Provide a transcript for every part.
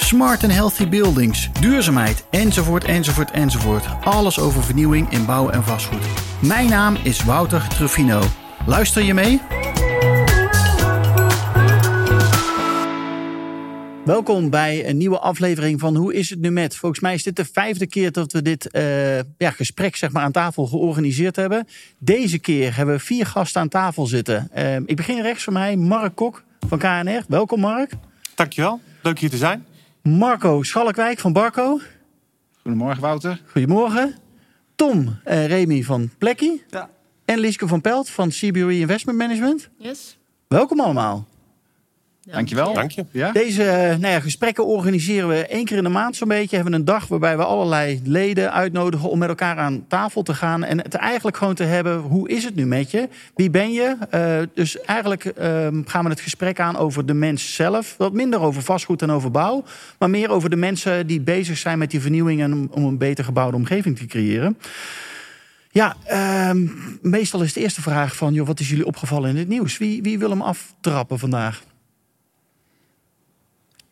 smart and healthy buildings, duurzaamheid, enzovoort, enzovoort, enzovoort. Alles over vernieuwing in bouw en vastgoed. Mijn naam is Wouter Truffino. Luister je mee? Welkom bij een nieuwe aflevering van Hoe is het nu met? Volgens mij is dit de vijfde keer dat we dit uh, ja, gesprek zeg maar, aan tafel georganiseerd hebben. Deze keer hebben we vier gasten aan tafel zitten. Uh, ik begin rechts van mij, Mark Kok van KNR. Welkom Mark. Dankjewel, leuk hier te zijn. Marco Schalkwijk van Barco. Goedemorgen Wouter. Goedemorgen. Tom uh, Remy van Plekkie. Ja. En Lieske van Pelt van CBRE Investment Management. Yes. Welkom allemaal. Dankjewel. Dank je. Ja? Deze nou ja, gesprekken organiseren we één keer in de maand zo'n beetje. Hebben we een dag waarbij we allerlei leden uitnodigen om met elkaar aan tafel te gaan. En het eigenlijk gewoon te hebben, hoe is het nu met je? Wie ben je? Uh, dus eigenlijk uh, gaan we het gesprek aan over de mens zelf. Wat minder over vastgoed en over bouw. Maar meer over de mensen die bezig zijn met die vernieuwing en om, om een beter gebouwde omgeving te creëren. Ja, uh, meestal is de eerste vraag van, joh, wat is jullie opgevallen in het nieuws? Wie, wie wil hem aftrappen vandaag?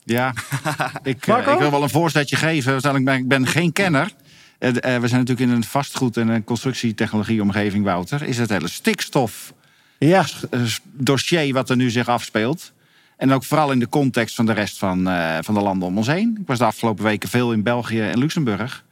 Ja, ik, uh, ik, wil wel een voorzetje geven. Ik ben, ik ben geen kenner. Uh, uh, we zijn natuurlijk in een vastgoed- en een constructietechnologie-omgeving, Wouter. Is het hele stikstof ja. dossier wat er nu zich afspeelt. En ook vooral in de context van de rest van, van de landen om ons heen. Ik was de afgelopen weken veel in België en Luxemburg.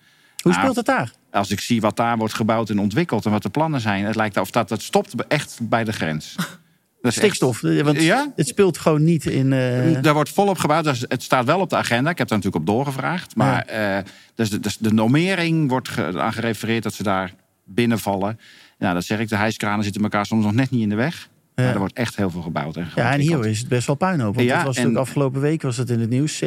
Hoe speelt nou, het daar? Als ik zie wat daar wordt gebouwd en ontwikkeld en wat de plannen zijn, het lijkt of dat het stopt echt bij de grens. Stikstof, want ja? het speelt gewoon niet in... Uh... Daar wordt volop gebouwd. Dus het staat wel op de agenda. Ik heb daar natuurlijk op doorgevraagd. Maar ja. uh, dus de, dus de normering wordt aan gerefereerd dat ze daar binnenvallen. Nou, dat zeg ik. De hijskranen zitten elkaar soms nog net niet in de weg. Ja. Maar er wordt echt heel veel gebouwd. En ja, en hier is het best wel puinhoop. Want ja, het was en, afgelopen week was het in het nieuws. 70%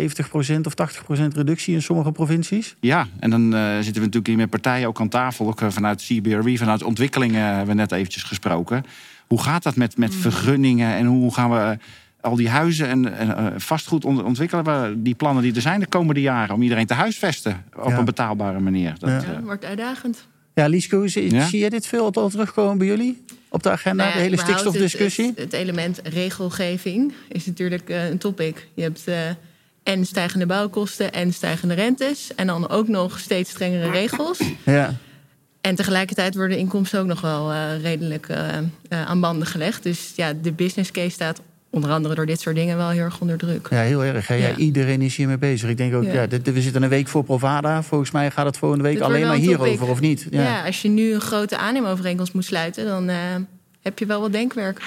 of 80% reductie in sommige provincies. Ja, en dan uh, zitten we natuurlijk hier met partijen ook aan tafel. Ook vanuit CBRE, vanuit ontwikkelingen hebben we net eventjes gesproken. Hoe gaat dat met, met vergunningen en hoe gaan we al die huizen en, en vastgoed ontwikkelen? We die plannen die er zijn de komende jaren om iedereen te huisvesten op ja. een betaalbare manier. Dat ja. ja, wordt uitdagend. Ja, Liesco, zie, ja? zie je dit veel al terugkomen bij jullie op de agenda, nou de hele stikstofdiscussie? Het, het, het, element regelgeving is natuurlijk uh, een topic. Je hebt uh, en stijgende bouwkosten en stijgende rentes. En dan ook nog steeds strengere regels. Ja. En tegelijkertijd worden inkomsten ook nog wel uh, redelijk uh, uh, aan banden gelegd. Dus ja, de business case staat onder andere door dit soort dingen wel heel erg onder druk. Ja, heel erg. Ja. Ja, iedereen is hiermee bezig. Ik denk ook, ja. dit, we zitten een week voor Provada. Volgens mij gaat het volgende week dit alleen maar hierover, of niet? Ja. als je nu een grote aannemovereenkomst moet sluiten... dan heb je wel wat denkwerk.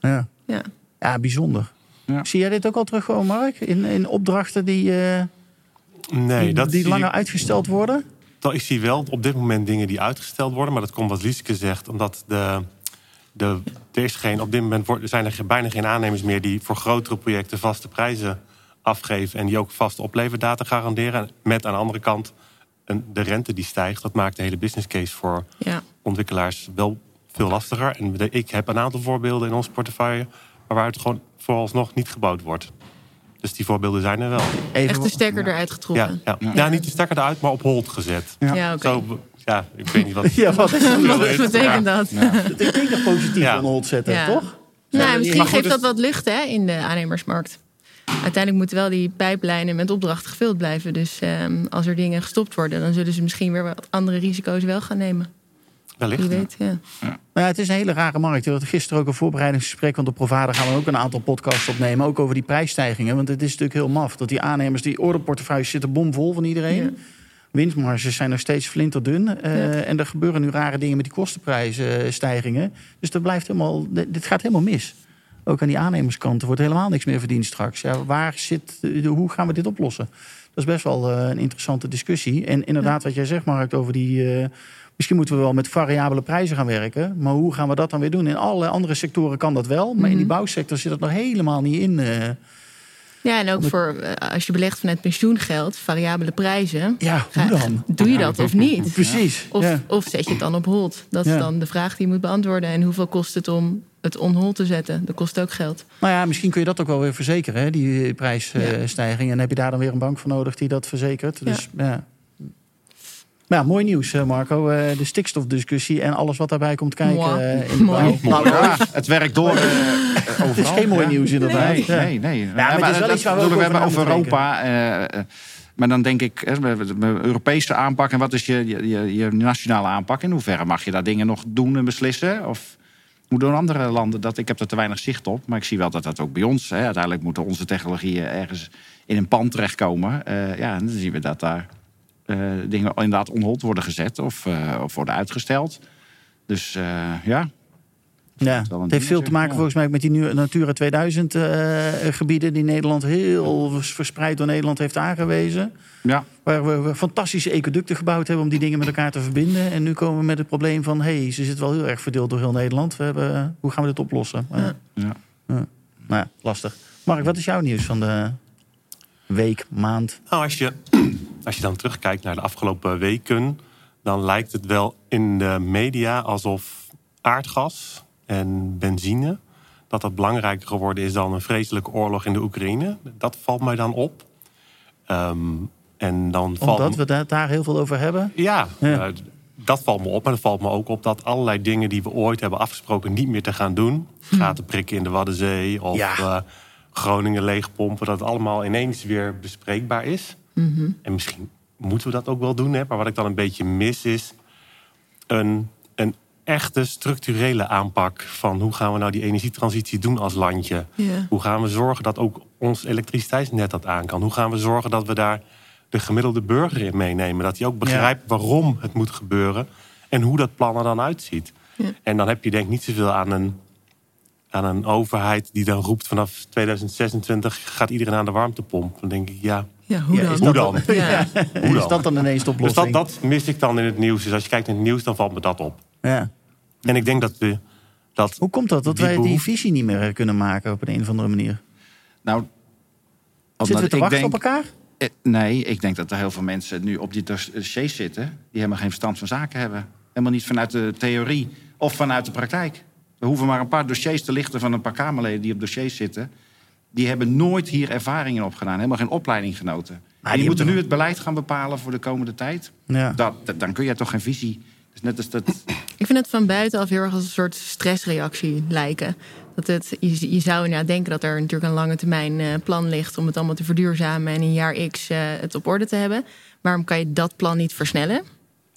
Ja, ja. ja bijzonder. Zie jij dit ook al terugkomen, Mark? In, in opdrachten die, nee, die, dat die langer uitgesteld worden? Ik zie wel op dit moment dingen die uitgesteld worden. Maar dat komt wat Lieske zegt. Omdat de, de, er is geen, op dit moment zijn er bijna geen aannemers meer... die voor grotere projecten vaste prijzen afgeven... en die ook vaste opleverdata garanderen. Met aan de andere kant een, de rente die stijgt. Dat maakt de hele business case voor ja. ontwikkelaars wel veel lastiger. En ik heb een aantal voorbeelden in ons portefeuille... waar het gewoon vooralsnog niet gebouwd wordt. Dus die voorbeelden zijn er wel. Even, Echt de stekker ja. eruit getrokken? Ja, ja. ja, niet de stekker eruit, maar op hold gezet. Ja, ja oké. Okay. ja ik weet niet wat... ja, wat, wat betekent dat? Ik denk dat positief ja. on hold zetten, toch? Nou, misschien geeft dat wat lucht hè, in de aannemersmarkt. Uiteindelijk moeten wel die pijplijnen met opdrachten gevuld blijven. Dus um, als er dingen gestopt worden... dan zullen ze misschien weer wat andere risico's wel gaan nemen. Wellicht. Wie weet, ja. ja. Maar ja, het is een hele rare markt. We hadden gisteren ook een voorbereidingsgesprek. Want op Provada gaan we ook een aantal podcasts opnemen. Ook over die prijsstijgingen. Want het is natuurlijk heel maf. Dat die aannemers, die orderportefeuilles zitten bomvol van iedereen. Ja. Winstmarges zijn nog steeds flinterdun. Uh, ja. En er gebeuren nu rare dingen met die kostenprijsstijgingen. Dus dat blijft helemaal, dit gaat helemaal mis. Ook aan die aannemerskant. Er wordt helemaal niks meer verdiend straks. Ja, waar zit, hoe gaan we dit oplossen? Dat is best wel uh, een interessante discussie. En inderdaad, wat jij zegt, Mark, over die... Uh, Misschien moeten we wel met variabele prijzen gaan werken. Maar hoe gaan we dat dan weer doen? In alle andere sectoren kan dat wel. Maar mm -hmm. in die bouwsector zit dat nog helemaal niet in. Uh... Ja, en ook voor eh, als je belegt vanuit pensioengeld, variabele prijzen. Ja, hoe dan? Doe je dat of niet? Precies. Of, ja. of zet je het dan op hold? Dat is dan de vraag die je moet beantwoorden. En hoeveel kost het om het on hold te zetten? Dat kost ook geld. Nou ja, misschien kun je dat ook wel weer verzekeren, hè, die prijsstijging. En heb je daar dan weer een bank voor nodig die dat verzekert. Dus ja. Nou, mooi nieuws, eh, Marco. Eh, de stikstofdiscussie en alles wat daarbij komt kijken. Mooi. eh, in de Mooi. bouw. Nou, Ja, het werkt door. eh, overal. Het is geen mooi Ja. nieuws, inderdaad. Nee, Ja. nee, nee. maar het is wel dat iets waar we we hebben over over Europa. maar dan denk ik, Europese aanpak. En wat is je, je, je, je nationale aanpak? In hoeverre mag je daar dingen nog doen en beslissen? Of hoe doen andere landen dat? Ik heb er te weinig zicht op. Maar ik zie wel dat dat ook bij ons... Hè, uiteindelijk moeten onze technologieën ergens in een pand terechtkomen. Eh, ja, en dan zien we dat daar dingen inderdaad onhold worden gezet. Of, eh, of worden uitgesteld. Dus eh, ja, Ja, het heeft veel te maken volgens mij met die Natura 2000 eh, gebieden... die Nederland heel verspreid door Nederland heeft aangewezen. ja. Waar we, fantastische ecoducten gebouwd hebben om die dingen met elkaar te verbinden. En nu komen we met het probleem van... hé, hey, ze zit wel heel erg verdeeld door heel Nederland. We hebben, eh, hoe gaan we dit oplossen? Ja. Nou ja, lastig. Mark, wat is jouw nieuws van de week, maand? Nou, als je, als je dan terugkijkt naar de afgelopen weken, dan lijkt het wel in de media alsof aardgas en benzine dat dat belangrijker geworden is dan een vreselijke oorlog in de Oekraïne. Dat valt mij dan op. Ehm, en dan valt Omdat we da- daar heel veel over hebben. ja, Ja. eh, dat valt me op. Maar het valt me ook op dat allerlei dingen die we ooit hebben afgesproken niet meer te gaan doen. Gaten prikken in de Waddenzee of Ja. eh, Groningen leegpompen. Dat het allemaal ineens weer bespreekbaar is. En misschien moeten we dat ook wel doen. Hè? Maar wat ik dan een beetje mis is een, een echte structurele aanpak van hoe gaan we nou die energietransitie doen als landje. Hoe gaan we zorgen dat ook ons elektriciteitsnet dat aan kan? Hoe gaan we zorgen dat we daar de gemiddelde burger in meenemen? Dat hij ook begrijpt waarom het moet gebeuren en hoe dat plan er dan uitziet. En dan heb je denk ik niet zoveel aan een, aan een overheid die dan roept vanaf 2026 gaat iedereen aan de warmtepomp. Dan denk ik ja, Ja, hoe Ja, dan? is hoe dat dan? Ja. Hoe is dat dan ineens de Dus oplossing? dat, dat mis ik dan in het nieuws. Dus als je kijkt naar het nieuws, dan valt me dat op. Ja. En ik denk dat we dat Hoe komt dat? Dat Die wij die visie niet meer kunnen maken op een, een of andere manier? Nou, Zitten we te ik wachten denk- op elkaar? Eh, Nee, ik denk dat er heel veel mensen nu op die dossiers zitten... die helemaal geen verstand van zaken hebben. Helemaal niet vanuit de theorie of vanuit de praktijk. Er hoeven maar een paar dossiers te lichten van een paar Kamerleden... die op dossiers zitten. Die hebben nooit hier ervaringen opgedaan. Helemaal geen opleiding genoten. en die, die moeten nu het beleid gaan bepalen voor de komende tijd. Ja. Dat, dat- dan kun je toch geen visie... Dus net als dat... Ik vind het van buitenaf heel erg als een soort stressreactie lijken. Dat het, je, je zou inderdaad denken dat er natuurlijk een lange termijn eh, plan ligt om het allemaal te verduurzamen en in jaar X eh, het op orde te hebben. Waarom kan je dat plan niet versnellen?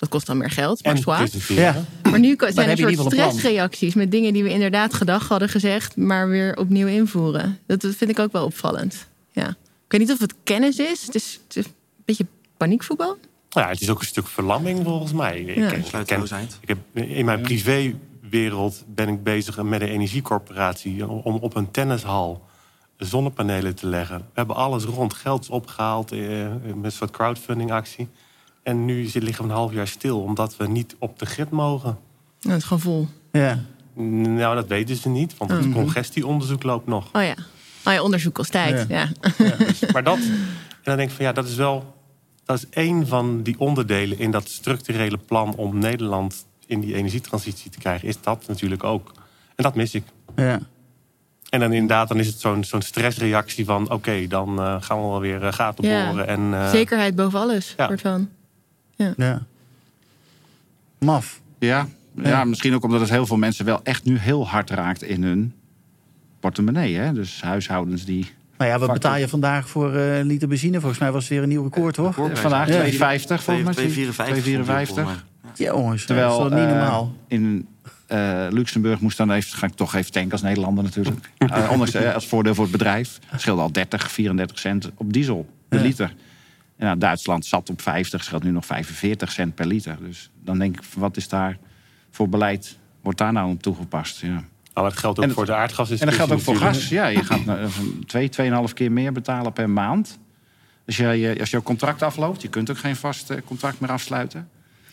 Dat kost dan meer geld, maar zwaar. Ja. Maar nu zijn er soort stressreacties met dingen die we inderdaad gedag hadden gezegd, maar weer opnieuw invoeren. Dat, vind ik ook wel opvallend. Ja. Ik weet niet of het kennis is. Het is, het is een beetje paniekvoetbal. Nou ja, het is ook een stuk verlamming volgens mij. Ik Ja. ik, ken, ik heb, in mijn privéwereld ben ik bezig met een energiecorporatie... om op een tennishal zonnepanelen te leggen. We hebben alles rond. Geld is opgehaald eh, met een soort crowdfunding-actie. En nu zit- liggen we een half jaar stil... omdat we niet op de grid mogen. Het gevoel. Ja. Nou, dat weten ze niet, want het congestieonderzoek loopt nog. Oh ja. Oh ja, onderzoek kost tijd. Ja. Maar dat, en dan denk ik van ja, dat is wel, dat is één van die onderdelen in dat structurele plan om Nederland in die energietransitie te krijgen, is dat natuurlijk ook. En dat mis ik. Ja. En dan inderdaad, dan is het zo'n zo'n stressreactie van oké, dan eh, gaan we wel weer eh, gaten Ja. boren. En, eh, Zekerheid boven alles. Ja. Soort van. Ja. Maf. Ja, ja, misschien ook omdat het heel veel mensen wel echt nu heel hard raakt in hun portemonnee. Hè? Dus huishoudens die... Nou ja, wat betaal je vandaag voor eh, een liter benzine? Volgens mij was het weer een nieuw record, toch? Record. Vandaag Ja. 2,50 volgens mij. 2,54. 2,54. Ja, jongens. Terwijl dat is wel niet eh, normaal. in eh, Luxemburg moest dan even, ga ik toch even tanken als Nederlander natuurlijk. Eh, anders als voordeel voor het bedrijf. Het scheelde al 30, 34 cent op diesel per Ja. En nou, Duitsland zat op 50, scheelt nu nog 45 cent per liter. Dus dan denk ik, wat is daar voor beleid, wordt daar nou op toegepast? Ja. nou, dat geldt ook voor de aardgas. En dat geldt ook voor gas. Ja, je gaat nou, van twee, tweeënhalf keer meer betalen per maand. Als, je, je- als jouw contract afloopt, je kunt ook geen vast eh, contract meer afsluiten.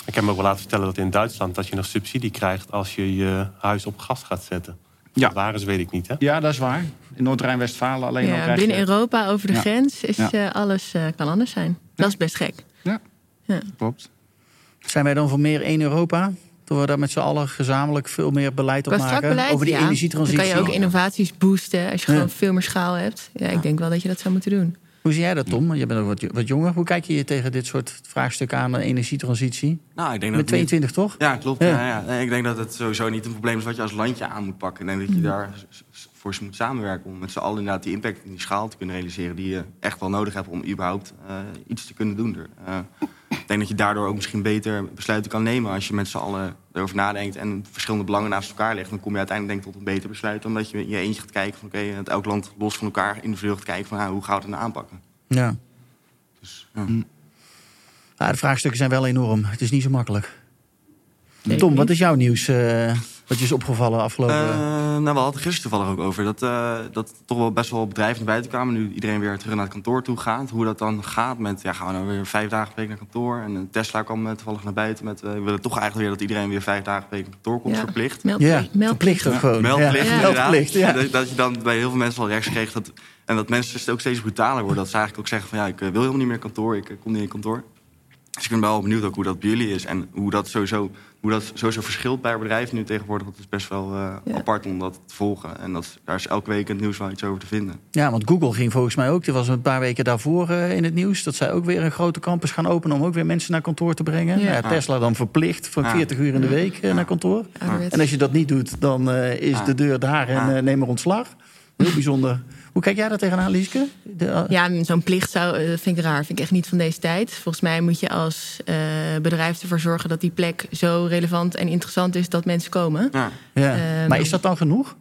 Ik heb me ook wel laten vertellen dat in Duitsland dat je nog subsidie krijgt als je je huis op gas gaat zetten. Ja. Waar is, weet ik niet. Hè? Ja, dat is waar. In Noord-Rijn-Westfalen alleen al Ja, binnen je... Europa over de Ja. grens is Ja. eh, alles eh, kan anders zijn. Dat is best gek. Ja, Ja. klopt. Zijn wij dan voor meer één Europa? Dat we daar met z'n allen gezamenlijk veel meer beleid op maken? beleid, over die ja. Dan energietransitie. kan je ook innovaties boosten als je Ja. gewoon veel meer schaal hebt. Ja, ik denk wel dat je dat zou moeten doen. Hoe zie jij dat, Tom? Je bent ook wat, wat jonger. Hoe kijk je je tegen dit soort vraagstukken aan, de energietransitie? Nou, ik denk dat Met 22, toch? Ja, klopt. Ja. Ja. Ik denk dat het sowieso niet een probleem is wat je als landje aan moet pakken. Ik denk dat je daar voor moet samenwerken om met z'n allen inderdaad die impact en die schaal te kunnen realiseren die je echt wel nodig hebt om überhaupt eh, iets te kunnen doen. Er. Eh, ik denk dat je daardoor ook misschien beter besluiten kan nemen als je met z'n allen erover nadenkt en verschillende belangen naast elkaar legt. Dan kom je uiteindelijk denk ik tot een beter besluit dan dat je in je eentje gaat kijken van oké, dat elk land los van elkaar individueel gaat kijken van ah, hoe gaan we het nou aanpakken. Ja. Dus, ja. Ja, de vraagstukken zijn wel enorm. Het is niet zo makkelijk. Zeker Tom, wat is jouw nieuws? eh, wat je is opgevallen afgelopen... Eh, nou, we hadden gisteren toevallig ook over dat, eh, dat toch wel best wel bedrijven naar buiten kwamen. Nu iedereen weer terug naar het kantoor toe gaat. Hoe dat dan gaat met, ja, gaan we nou weer vijf dagen per week naar kantoor? En Tesla kwam toevallig naar buiten met, eh, we willen toch eigenlijk weer dat iedereen weer vijf dagen per week naar kantoor komt, Ja. verplicht. Meld, ja, meld- verplicht ook gewoon. Meldplicht, ja. Meldplicht. Dat, dat je dan bij heel veel mensen wel rechts kreeg. Dat, en dat mensen ook steeds brutaler worden. Dat ze eigenlijk ook zeggen van ja, ik wil helemaal niet meer kantoor. Ik kom niet in kantoor. Dus ik ben wel benieuwd ook hoe dat bij jullie is. En hoe dat sowieso, hoe dat sowieso verschilt bij bedrijven nu tegenwoordig. Dat is best wel eh, Ja. apart om dat te volgen. En dat, daar is elke week in het nieuws wel iets over te vinden. Ja, want Google ging volgens mij ook, die was een paar weken daarvoor eh, in het nieuws, dat zij ook weer een grote campus gaan openen om ook weer mensen naar kantoor te brengen. Ja. Nou ja, Tesla dan verplicht van Ja. 40 uur in de week eh, naar kantoor. En als je dat niet doet, dan is Ja. de deur daar en neem er ontslag. Heel bijzonder. Hoe kijk jij daar tegenaan, Lieske? De, eh, Ja, zo'n plicht zou, eh, vind ik raar. Vind ik echt niet van deze tijd. Volgens mij moet je als eh, bedrijf ervoor zorgen dat die plek zo relevant en interessant is dat mensen komen. Ja. ja. eh, maar is dat dan genoeg?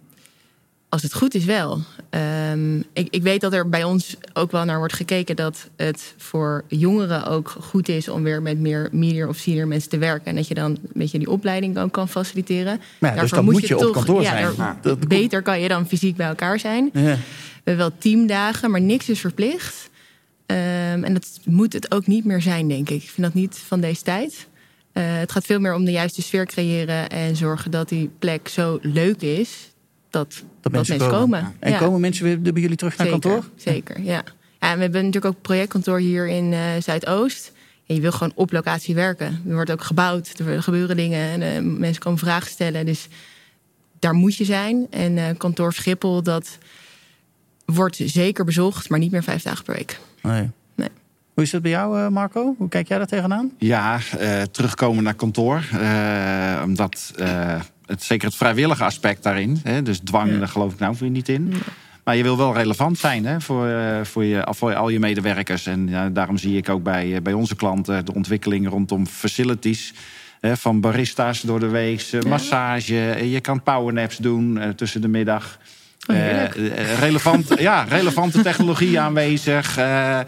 Als het goed is wel. Ehm, ik, ik weet dat er bij ons ook wel naar wordt gekeken dat het voor jongeren ook goed is om weer met meer media of senior mensen te werken. En dat je dan een beetje die opleiding ook kan faciliteren. Maar ja, dus dan moet je op kantoor ja, zijn. daar- Ja. Dat- beter kan je dan fysiek bij elkaar zijn. Ja. We hebben wel teamdagen, maar niks is verplicht. Ehm, en dat moet het ook niet meer zijn, denk ik. Ik vind dat niet van deze tijd. Eh, het gaat veel meer om de juiste sfeer creëren en zorgen dat die plek zo leuk is dat, dat, mensen, komen. En Ja, komen mensen weer bij jullie terug naar zeker, kantoor? Zeker, ja. ja. en we hebben natuurlijk ook projectkantoor hier in eh, Zuidoost. En je wil gewoon op locatie werken. Er wordt ook gebouwd, er gebeuren dingen en eh, mensen komen vragen stellen. Dus daar moet je zijn. En eh, kantoor Schiphol, dat wordt zeker bezocht, maar niet meer vijf dagen per week. Nee. Nee. Hoe is dat bij jou, eh, Marco? Hoe kijk jij daar tegenaan? Ja, eh, terugkomen naar kantoor. Eh, omdat eh, het, zeker het vrijwillige aspect daarin. Hè, dus dwang, Ja. daar geloof ik nou weer niet in. Maar je wil wel relevant zijn hè, voor, eh, voor, je, voor al je medewerkers. En ja, daarom zie ik ook bij, eh, bij onze klanten de ontwikkeling rondom facilities. Hè, van barista's door de week, eh, massage. Je kan powernaps doen tussen de middag. Oh. Eh, eh, relevant, ja, relevante technologie aanwezig. eh, eh,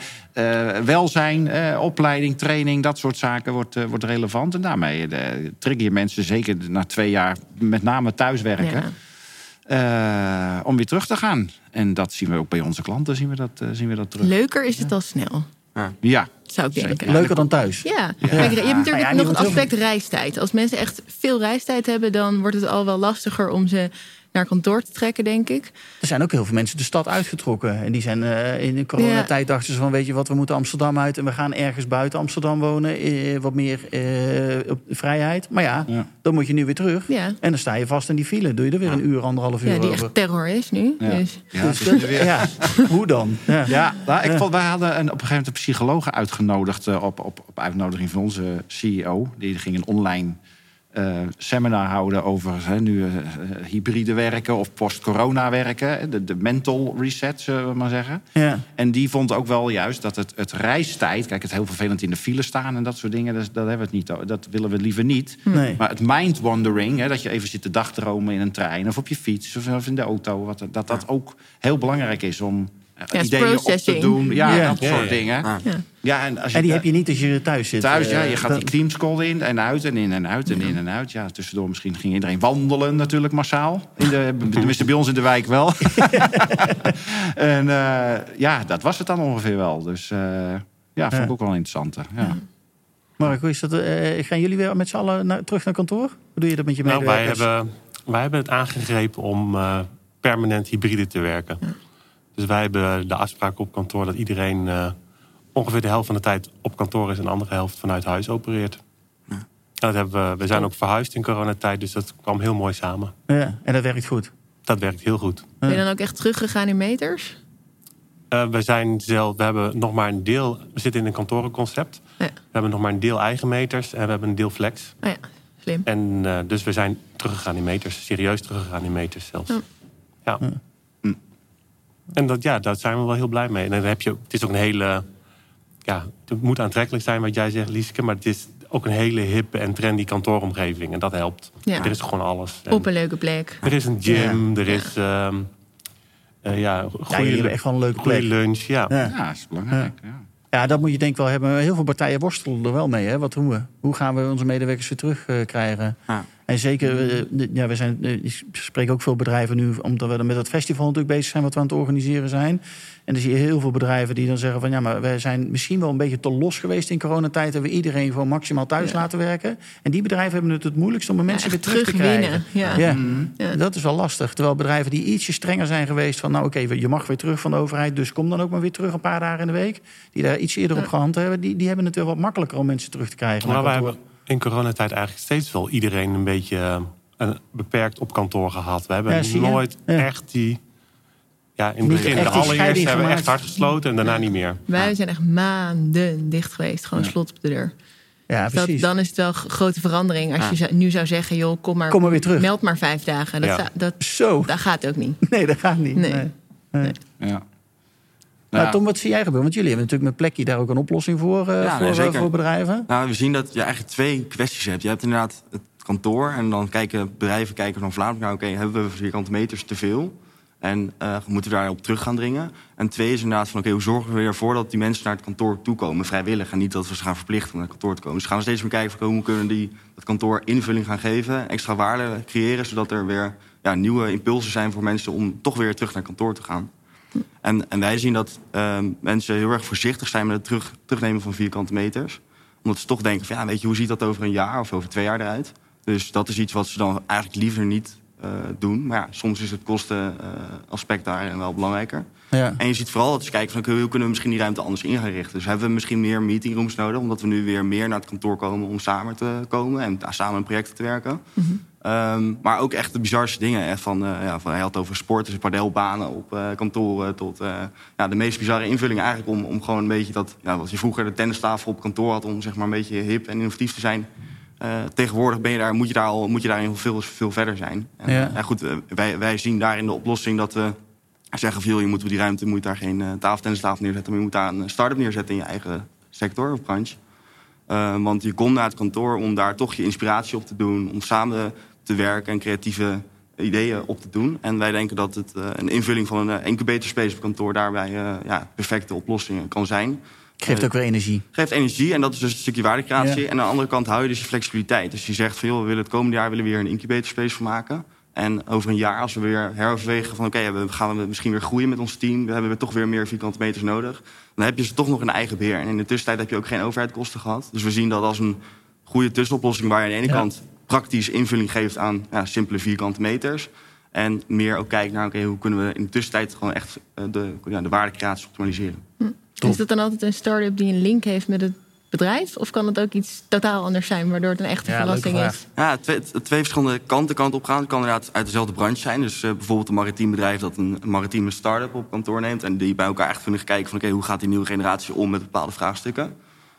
welzijn, eh, opleiding, training, dat soort zaken wordt, wordt relevant. En daarmee trigger je mensen, zeker na twee jaar, met name thuiswerken. Ja. eh, om weer terug te gaan. En dat zien we ook bij onze klanten, zien we dat, zien we dat terug. Leuker is het al snel, Ja, zou ik denken. Leuker dan thuis? Ja, Kijk, je hebt natuurlijk ja, nog het aspect reistijd. Als mensen echt veel reistijd hebben, dan wordt het al wel lastiger om ze naar kantoor te trekken, denk ik. Er zijn ook heel veel mensen de stad uitgetrokken. En die zijn eh, in de coronatijd dachten ze van... weet je wat, we moeten Amsterdam uit... en we gaan ergens buiten Amsterdam wonen. eh, wat meer eh, op vrijheid. Maar ja, Ja. dan moet je nu weer terug. Ja. En dan sta je vast in die file. Doe je er weer een uur, anderhalf uur Ja, die over. echt terror is nu. Ja. Dus. ja, Dus dat- ja, hoe dan? Ja. Ja, nou, ik vond, wij hadden een, op een gegeven moment een psycholoog uitgenodigd op, op, op uitnodiging van onze CEO. Die ging een online eh, seminar houden over hè, nu eh, eh, hybride werken of post-corona werken. De, de mental reset, zullen we maar zeggen. Ja. En die vond ook wel juist dat het, het reistijd... Kijk, het heel vervelend in de file staan en dat soort dingen. Dat, dat, hebben we het niet, dat willen we liever niet. Nee. Maar het mind wandering, hè, dat je even zit te dagdromen in een trein... of op je fiets of, in de auto... Wat, dat dat ook heel belangrijk is om Ja, ideeën op te processing. doen. Ja, Ja. dat Ja, soort ja. dingen. Ah. Ja. Ja, en als je, En die heb je niet als je thuis zit. thuis, ja, eh, je gaat dan- die teamscall in en uit en in en uit en in en uit. Ja, tussendoor misschien ging iedereen wandelen natuurlijk massaal. In de, tenminste bij ons in de wijk wel. en eh, ja, dat was het dan ongeveer wel. Dus eh, ja, vond ik Ja. ook wel interessant. Ja. Mark, hoe is dat? eh, gaan jullie weer met z'n allen naar- terug naar kantoor? Hoe doe je dat met je Nou, wij medewerkers? hebben wij hebben het aangegrepen om eh, permanent hybride te werken. Dus wij hebben de afspraak op kantoor dat iedereen eh, ongeveer de helft van de tijd op kantoor is en de andere helft vanuit huis opereert. Ja. Dat hebben we, we zijn ook verhuisd in coronatijd, dus dat kwam heel mooi samen. Ja, en dat werkt goed. Dat werkt heel goed. Ben je dan ook echt teruggegaan in meters? Uh, we zijn zelf, we hebben nog maar een deel. We zitten in een kantorenconcept. Ja. We hebben nog maar een deel eigen meters en we hebben een deel flex. Oh ja, slim. En uh, dus we zijn teruggegaan in meters, serieus teruggegaan in meters zelfs. Ja. Ja. En dat, ja, daar zijn we wel heel blij mee. En dan heb je, het is ook een hele, ja, het moet aantrekkelijk zijn wat jij zegt, Lieske, maar het is ook een hele hippe en trendy kantooromgeving en dat helpt. Ja. Er is gewoon alles. En Op een leuke plek. er is een gym, Ja. er is ehm, eh, ja, Ja, goede, jullie hebben echt wel een leuke goede plek. lunch. Ja. Ja. Ja, dat is belangrijk. Ja. Ja, dat moet je denk ik wel hebben. Heel veel partijen worstelen er wel mee. Hè? Wat doen we? Hoe gaan we onze medewerkers weer terugkrijgen? krijgen? En zeker, eh, de- ja, we zijn, eh, ik spreek ook veel bedrijven nu, omdat we er met dat festival natuurlijk bezig zijn, wat we aan het organiseren zijn. En dan zie je heel veel bedrijven die dan zeggen van ja, maar wij zijn misschien wel een beetje te los geweest in coronatijd. Hebben we iedereen gewoon maximaal thuis laten werken. En die bedrijven hebben het het moeilijkst om mensen Ja, weer terug te krijgen. Ja. Ja, Ja. dat is wel lastig. Terwijl bedrijven die ietsje strenger zijn geweest van... nou oké, je mag weer terug van de overheid... dus kom dan ook maar weer terug een paar dagen in de week. Die daar iets eerder op gehand hebben... die, die hebben het wel wat makkelijker om mensen terug te krijgen. Maar naar wij hebben in coronatijd eigenlijk steeds wel iedereen een beetje eh, een beperkt op kantoor gehad. We hebben Ja, nooit Ja. echt die. Ja, in het begin, de allereerste hebben we echt hard gesloten en daarna niet meer. Wij zijn echt maanden dicht geweest. Gewoon slot op de deur. Ja, Dat, precies. dan is het wel een grote verandering. Als je nu zou zeggen, joh, kom maar, Kom maar weer terug. meld maar vijf dagen. Dat, dat, Zo. dat gaat ook niet. Nee, dat gaat niet. Nee. Nee. Ja. Nou, Nou, Tom, wat zie jij gebeuren? Want jullie hebben natuurlijk met plekje daar ook een oplossing voor, Ja, voor, nee, eh, zeker. voor bedrijven. Nou, we zien dat je eigenlijk twee kwesties hebt. Je hebt inderdaad het kantoor en dan kijken bedrijven kijken van Vlaanderen... nou, oké, hebben we vierkante meters te veel? En eh, moeten we daarop terug gaan dringen? En twee is inderdaad van, oké, hoe zorgen we ervoor... dat die mensen naar het kantoor toe komen, vrijwillig... en niet dat we ze gaan verplichten om naar het kantoor te komen. Dus gaan we steeds meer kijken van, hoe kunnen die dat kantoor invulling gaan geven... extra waarde creëren, zodat er weer ja, nieuwe impulsen zijn voor mensen... om toch weer terug naar kantoor te gaan. En, en wij zien dat ehm, mensen heel erg voorzichtig zijn met het terug, terugnemen van vierkante meters. Omdat ze toch denken van ja, weet je, hoe ziet dat over een jaar of over twee jaar eruit? Dus dat is iets wat ze dan eigenlijk liever niet eh, doen. Maar ja, soms is het kostenaspect daar wel belangrijker. Ja. En je ziet vooral dat ze kijken van hoe kunnen we misschien die ruimte anders in gaan richten. Dus hebben we misschien meer meetingrooms nodig, omdat we nu weer meer naar het kantoor komen om samen te komen en samen aan projecten te werken. Ehm, maar ook echt de bizarste dingen. Hè, van, eh, ja, van, hij had het over sport, dus padelbanen op eh, kantoren. Tot eh, ja, de meest bizarre invullingen eigenlijk om, om gewoon een beetje dat... Ja, wat je vroeger de tennistafel op kantoor had om zeg maar een beetje hip en innovatief te zijn. Tegenwoordig ben je daar, moet, je daar al, moet je daarin veel, veel verder zijn. En, Ja. ja, goed, wij, wij zien daarin de oplossing dat we zeggen van... joh, je moet op die ruimte moet daar geen tafeltennistafel neerzetten... maar je moet daar een start-up neerzetten in je eigen sector of branche. Uh, want je komt naar het kantoor om daar toch je inspiratie op te doen... om samen te werken en creatieve ideeën op te doen. En wij denken dat het uh, een invulling van een incubator space op kantoor... daarbij uh, ja, perfecte oplossingen kan zijn. Geeft ook weer energie. Geeft energie en dat is dus een stukje waardecreatie. Ja. En aan de andere kant hou je dus je flexibiliteit. Dus je zegt van joh, we willen het komende jaar willen we weer een incubator space van maken. En over een jaar, als we weer heroverwegen van oké, okay, gaan we misschien weer groeien met ons team. We hebben we toch weer meer vierkante meters nodig. Dan heb je ze toch nog in eigen beheer. En in de tussentijd heb je ook geen overheidkosten gehad. Dus we zien dat als een goede tussenoplossing waar je aan de ene Ja. kant praktisch invulling geeft aan ja, simpele vierkante meters. En meer ook kijkt naar oké, hoe kunnen we in de tussentijd gewoon echt eh, de, ja, de waardecreatie optimaliseren. Top. Is dat dan altijd een start-up die een link heeft met het bedrijf? Of kan het ook iets totaal anders zijn, waardoor het een echte Ja, verrassing is? Ja, twee, twee verschillende kanten kan het op gaan. Het kan inderdaad uit dezelfde branche zijn. Dus eh, bijvoorbeeld een maritiem bedrijf dat een, maritieme start-up op kantoor neemt... en die bij elkaar echt kunnen kijken van... oké, hoe gaat die nieuwe generatie om met bepaalde vraagstukken.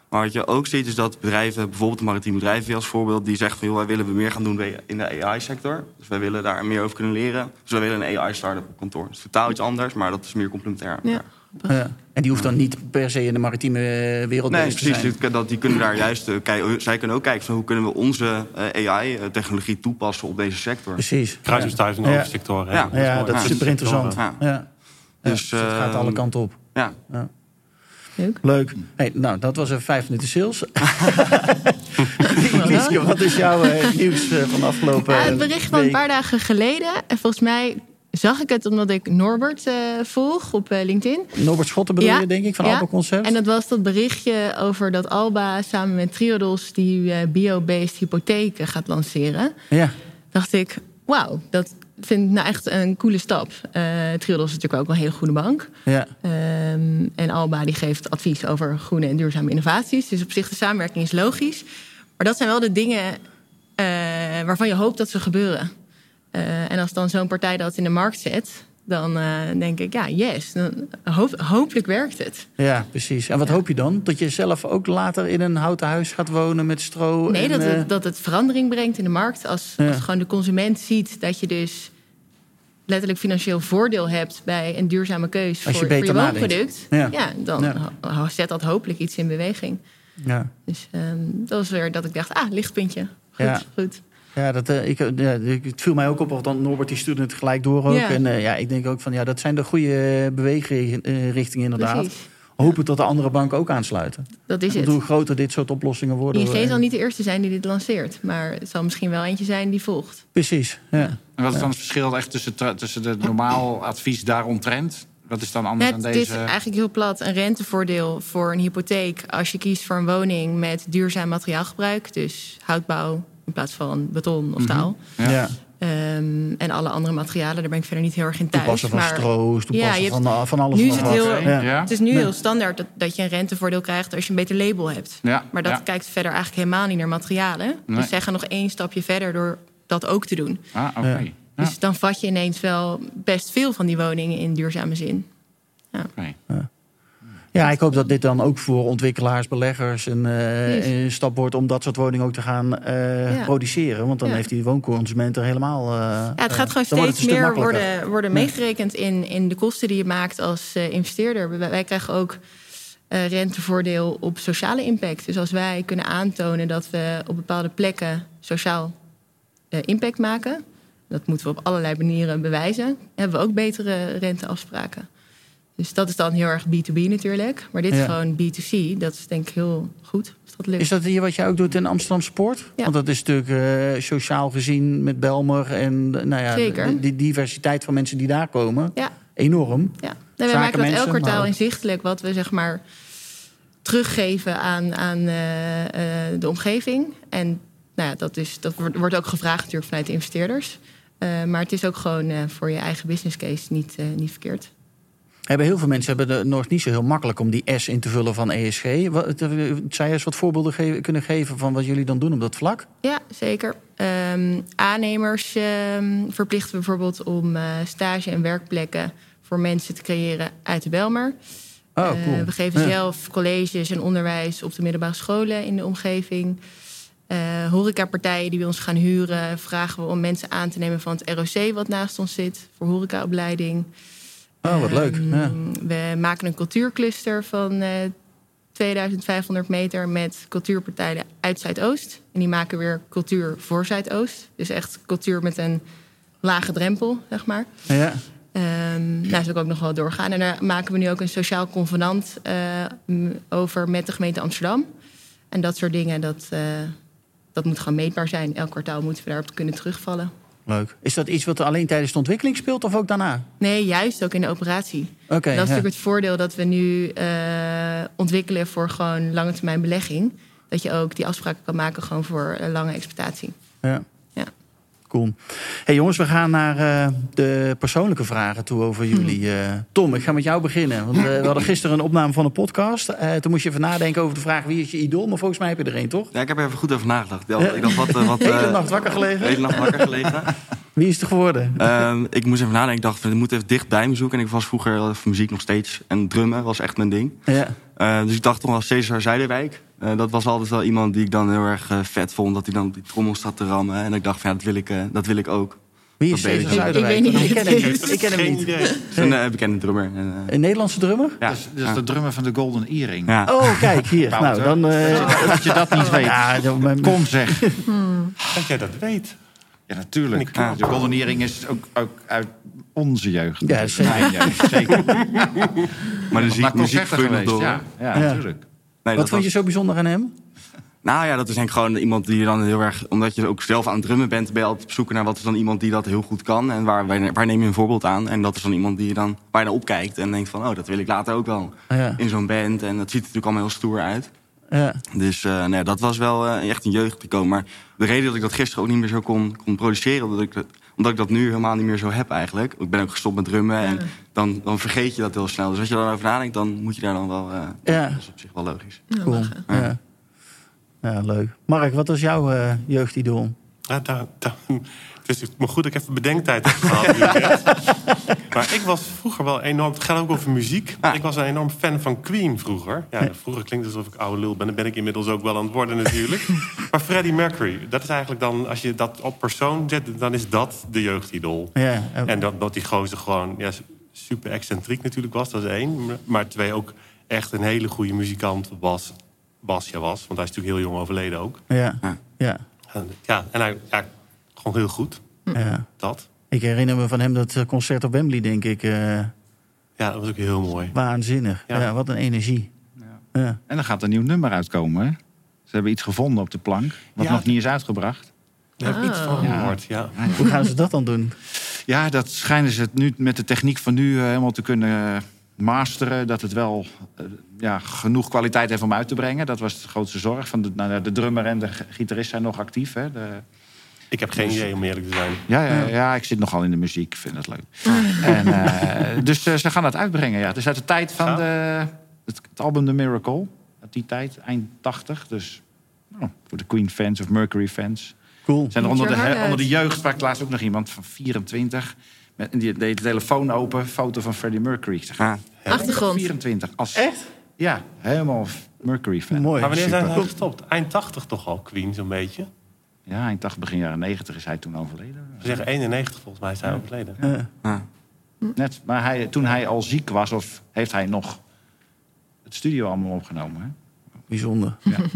Maar wat je ook ziet is dat bedrijven, bijvoorbeeld een maritiem bedrijf weer als voorbeeld... die zegt van, joh, wij willen we meer gaan doen bij- in de AI-sector. Dus wij willen daar meer over kunnen leren. Dus wij willen een AI-start-up op kantoor. Dat is totaal iets anders, maar dat is meer complementair. Ja. Ja. En die hoeft dan niet per se in de maritieme eh, wereld Nee, bezig te precies. zijn. Dat, die kunnen daar juist, eh, kijk- zij kunnen ook kijken van hoe kunnen we onze AI-technologie toepassen op deze sector. Precies. Kruisbestuiving Ja. over sectoren. Ja. Ja, dat is super interessant. Ja. Ja. Dus, het gaat eh, alle kanten op. Ja. Leuk. Leuk. Hey, nou, dat was een vijf minuten sales. Lieske, wat is jouw eh, nieuws eh, van de afgelopen Ja, het bericht van een paar dagen geleden. En volgens mij zag ik het omdat ik Norbert eh, volg op eh, LinkedIn. Norbert Schotten bedoel Ja, je, denk ik, van ja. Alba Concept? En dat was dat berichtje over dat Alba samen met Triodos die eh, bio-based hypotheken gaat lanceren. Ja, Dacht ik, wauw, dat vind ik nou echt een coole stap. Uh, Triodos is natuurlijk ook een hele goede bank. Ja. Ehm, en Alba die geeft advies over groene en duurzame innovaties. Dus op zich de samenwerking is logisch. Maar dat zijn wel de dingen uh, waarvan je hoopt dat ze gebeuren. Uh, en als dan zo'n partij dat in de markt zet, dan uh, denk ik, ja, yes. Dan hoop, hopelijk werkt het. Ja, precies. En wat hoop je dan? Dat je zelf ook later in een houten huis gaat wonen met stro? Nee, en, dat, het, dat het verandering brengt in de markt. Als, ja. als gewoon de consument ziet dat je dus letterlijk financieel voordeel hebt bij een duurzame keus voor je, voor je woonproduct. Ja. ja. dan zet dat hopelijk iets in beweging. Ja. Dus um, dat was weer dat ik dacht, ah, lichtpuntje. Goed, Ja. goed. Ja, dat, uh, ik, ja, het viel mij ook op, want Norbert die stuurde het gelijk door ook. Ja. En uh, ja, ik denk ook van, ja, dat zijn de goede beweegrichtingen inderdaad. Precies. Hopen dat de andere banken ook aansluiten. Dat is het. hoe groter dit soort oplossingen worden... ING eh, zal niet de eerste zijn die dit lanceert. Maar het zal misschien wel eentje zijn die volgt. Precies, ja. En wat is dan het verschil echt tussen, tussen de normaal advies daaromtrent? Wat is dan anders Het dan is deze? eigenlijk heel plat een rentevoordeel voor een hypotheek... als je kiest voor een woning met duurzaam materiaalgebruik. Dus houtbouw in plaats van beton of taal. Ja. ja. Ehm, en alle andere materialen, daar ben ik verder niet heel erg in thuis. Toepassen van maar stroos, toepassen je hebt- van, van alles. nu is het wat. heel- Ja. Ja. Het is nu heel standaard dat, dat je een rentevoordeel krijgt als je een beter label hebt. Ja, Maar dat ja. kijkt verder eigenlijk helemaal niet naar materialen. Nee. Dus zij gaan nog één stapje verder door dat ook te doen. Ah, oké. Ja. Ja. Dus dan vat je ineens wel best veel van die woningen in duurzame zin. oké. Ja, ik hoop dat dit dan ook voor ontwikkelaars, beleggers een, eh, een stap wordt om dat soort woningen ook te gaan eh, Ja. produceren. Want dan Ja. heeft die woonconsument er helemaal. eh, Ja, het gaat gewoon steeds meer worden, worden meegerekend in, in de kosten die je maakt als investeerder. Wij, krijgen ook rentevoordeel op sociale impact. Dus als wij kunnen aantonen dat we op bepaalde plekken sociaal impact maken, dat moeten we op allerlei manieren bewijzen, hebben we ook betere renteafspraken. Dus dat is dan heel erg B2B natuurlijk. Maar dit Ja. is gewoon B2C. Dat is denk ik heel goed. Als dat lukt. Is dat hier wat jij ook doet in Amsterdam Sport? Ja. Want dat is natuurlijk eh, sociaal gezien met Belmer en eh, nou ja, Zeker. Die, die diversiteit van mensen die daar komen, Ja. enorm. Ja, nee, wij maken dat elk kwartaal maar- inzichtelijk wat we zeg maar teruggeven aan, aan eh, de omgeving. En nou ja, dat, is, dat wordt, ook gevraagd natuurlijk vanuit de investeerders. Maar het is ook gewoon voor je eigen business case niet, niet verkeerd. Hebben heel veel mensen hebben het nog niet zo heel makkelijk om die S in te vullen van ESG. Wat, eh, zou je eens wat voorbeelden ge- kunnen geven van wat jullie dan doen op dat vlak? Ja, zeker. Ehm, aannemers ehm, verplichten we bijvoorbeeld om eh, stage- en werkplekken voor mensen te creëren uit de Belmer. Oh, Eh, cool. we geven Ja. zelf colleges en onderwijs op de middelbare scholen in de omgeving. Eh horecapartijen die bij ons gaan huren, vragen we om mensen aan te nemen van het ROC wat naast ons zit voor horecaopleiding. Oh, wat leuk. Ehm, Ja. We maken een cultuurcluster van eh 2500 meter met cultuurpartijen uit Zuidoost. En die maken weer cultuur voor Zuidoost. Dus echt cultuur met een lage drempel, zeg maar. Ja. Ehm nou, zou ik ook nog wel doorgaan. En daar maken we nu ook een sociaal convenant eh, over met de gemeente Amsterdam. En dat soort dingen, dat, eh, dat moet gewoon meetbaar zijn. Elk kwartaal moeten we daarop kunnen terugvallen. Leuk. Is dat iets wat alleen tijdens de ontwikkeling speelt of ook daarna? Nee, juist ook in de operatie. Oké. dat is ja. natuurlijk het voordeel dat we nu eh, ontwikkelen voor gewoon lange termijn belegging. Dat je ook die afspraken kan maken gewoon voor lange exploitatie. Ja. Hey jongens, we gaan naar eh, de persoonlijke vragen toe over jullie. eh. Tom, ik ga met jou beginnen. Want, eh, we hadden gisteren een opname van een podcast. Eh, toen moest je even nadenken over de vraag wie is je idool. Maar volgens mij heb je er één, toch? Ja, ik heb er even goed over nagedacht. Ik dacht, wat... eh, wat hele nacht wakker gelegen. hele nacht wakker gelegen. Wie is het geworden? Ehm, ik moest even nadenken. Ik dacht, ik moet even dicht bij me zoeken. En ik was vroeger van muziek nog steeds. En drummen was echt mijn ding. Ja. Eh, dus ik dacht toch wel Cesar Zuiderwijk. Eh, dat was altijd wel iemand die ik dan heel erg eh, vet vond. Dat hij dan op die trommel zat te rammen. En ik dacht van ja, dat wil ik, eh, dat wil ik ook. Wie is Cesar ik. Zuiderwijk? Ik weet niet ik wie ken hem niet. Ik ken hem Geen niet. een eh, bekende drummer. En, eh, Een Nederlandse drummer? ja. Dus, dus ja. de drummer van de Golden Earring. Ja. Oh, kijk hier. nou, dan. eh, Dat je dat niet weet. ja, dan- mijn- Kom zeg. Dat jij dat weet. Ja, natuurlijk. De Golden Earring is ook, ook uit onze jeugd. Ja, zeker. Mijn jeugd, zeker. Maar de Naar muziek, geweest, door. ja. Ja, Ja. natuurlijk. Nee, Wat vond je zo bijzonder aan hem? Nou ja, dat is ik gewoon iemand die je dan heel erg... Omdat je ook zelf aan het drummen bent, ben je altijd op zoek naar... wat is dan iemand die dat heel goed kan en waar, waar, neem je een voorbeeld aan. En dat is dan iemand die je dan, waar je naar opkijkt en denkt van... oh, dat wil ik later ook wel Ja. in zo'n band. En dat ziet er natuurlijk allemaal heel stoer uit. Ja. Dus eh, nee, dat was wel eh, echt een jeugd te komen. Maar de reden dat ik dat gisteren ook niet meer zo kon, kon produceren... dat ik het omdat ik dat nu helemaal niet meer zo heb eigenlijk. Ik ben ook gestopt met drummen en dan, dan vergeet je dat heel snel. Dus als je daarover nadenkt, dan moet je daar dan wel... eh, Ja. Dat is op zich wel logisch. Nou, Cool. Ja. ja, leuk. Mark, wat was jouw eh, jeugdidool? Ja, daar, daar, het is maar goed dat ik even bedenktijd heb gehad. maar ik was vroeger wel enorm... Het gaat ook over muziek. Ik was een enorm fan van Queen vroeger. Ja, vroeger klinkt het alsof ik oude lul ben. Dat ben ik inmiddels ook wel aan het worden natuurlijk. maar Freddie Mercury, dat is eigenlijk dan... Als je dat op persoon zet, dan is dat de jeugdidool. Ja, en- En dat, dat die gozer gewoon ja, super excentriek natuurlijk was, dat is één. Maar twee, ook echt een hele goede muzikant was. Was, ja was. Want hij is natuurlijk heel jong overleden ook. ja, ja, En, ja, en hij, ja, gewoon heel goed. ja. Dat. Ik herinner me van hem dat eh, concert op Wembley, denk ik. eh, Ja, dat was ook heel mooi. waanzinnig. Ja. Ja. wat een energie. Ja. En er gaat een nieuw nummer uitkomen. Hè? Ze hebben iets gevonden op de plank, wat Ja. nog niet is uitgebracht. Daar heb ik iets van Ja. gehoord, ja. Hoe gaan ze dat dan doen? Ja, dat schijnen ze het nu met de techniek van nu eh, helemaal te kunnen masteren. Dat het wel ja, genoeg kwaliteit heeft om uit te brengen. Dat was de grootste zorg. Van de, nou, de drummer en de gitarist zijn nog actief. Hè? De, Ik heb geen idee om eerlijk te zijn. ja, ja, ja, ik zit nogal in de muziek. Ik vind dat leuk. En, eh, dus eh, ze gaan dat uitbrengen. Ja. Het is uit de tijd van Ja. de, het, het album The Miracle. Uit die tijd, eind 80. Dus nou, voor de Queen-fans of Mercury-fans. Cool. Zijn er onder de, onder de jeugd sprak laatst ook nog iemand van 24. Met, die deed de telefoon open, foto van Freddie Mercury. Ik zeg, Ja. Achtergrond. 24. Als, Echt? Ja, helemaal Mercury-fan. Mooi. Maar wanneer zijn ze gestopt? Eind 80 toch al, Queen, zo'n beetje? Ja, eind 80, begin jaren 90 is hij toen overleden. Ze zeggen 91 volgens mij is hij overleden. Ja. Ja. Net, maar hij, toen hij al ziek was, of heeft hij nog het studio allemaal opgenomen. Hè? Bijzonder. Ja.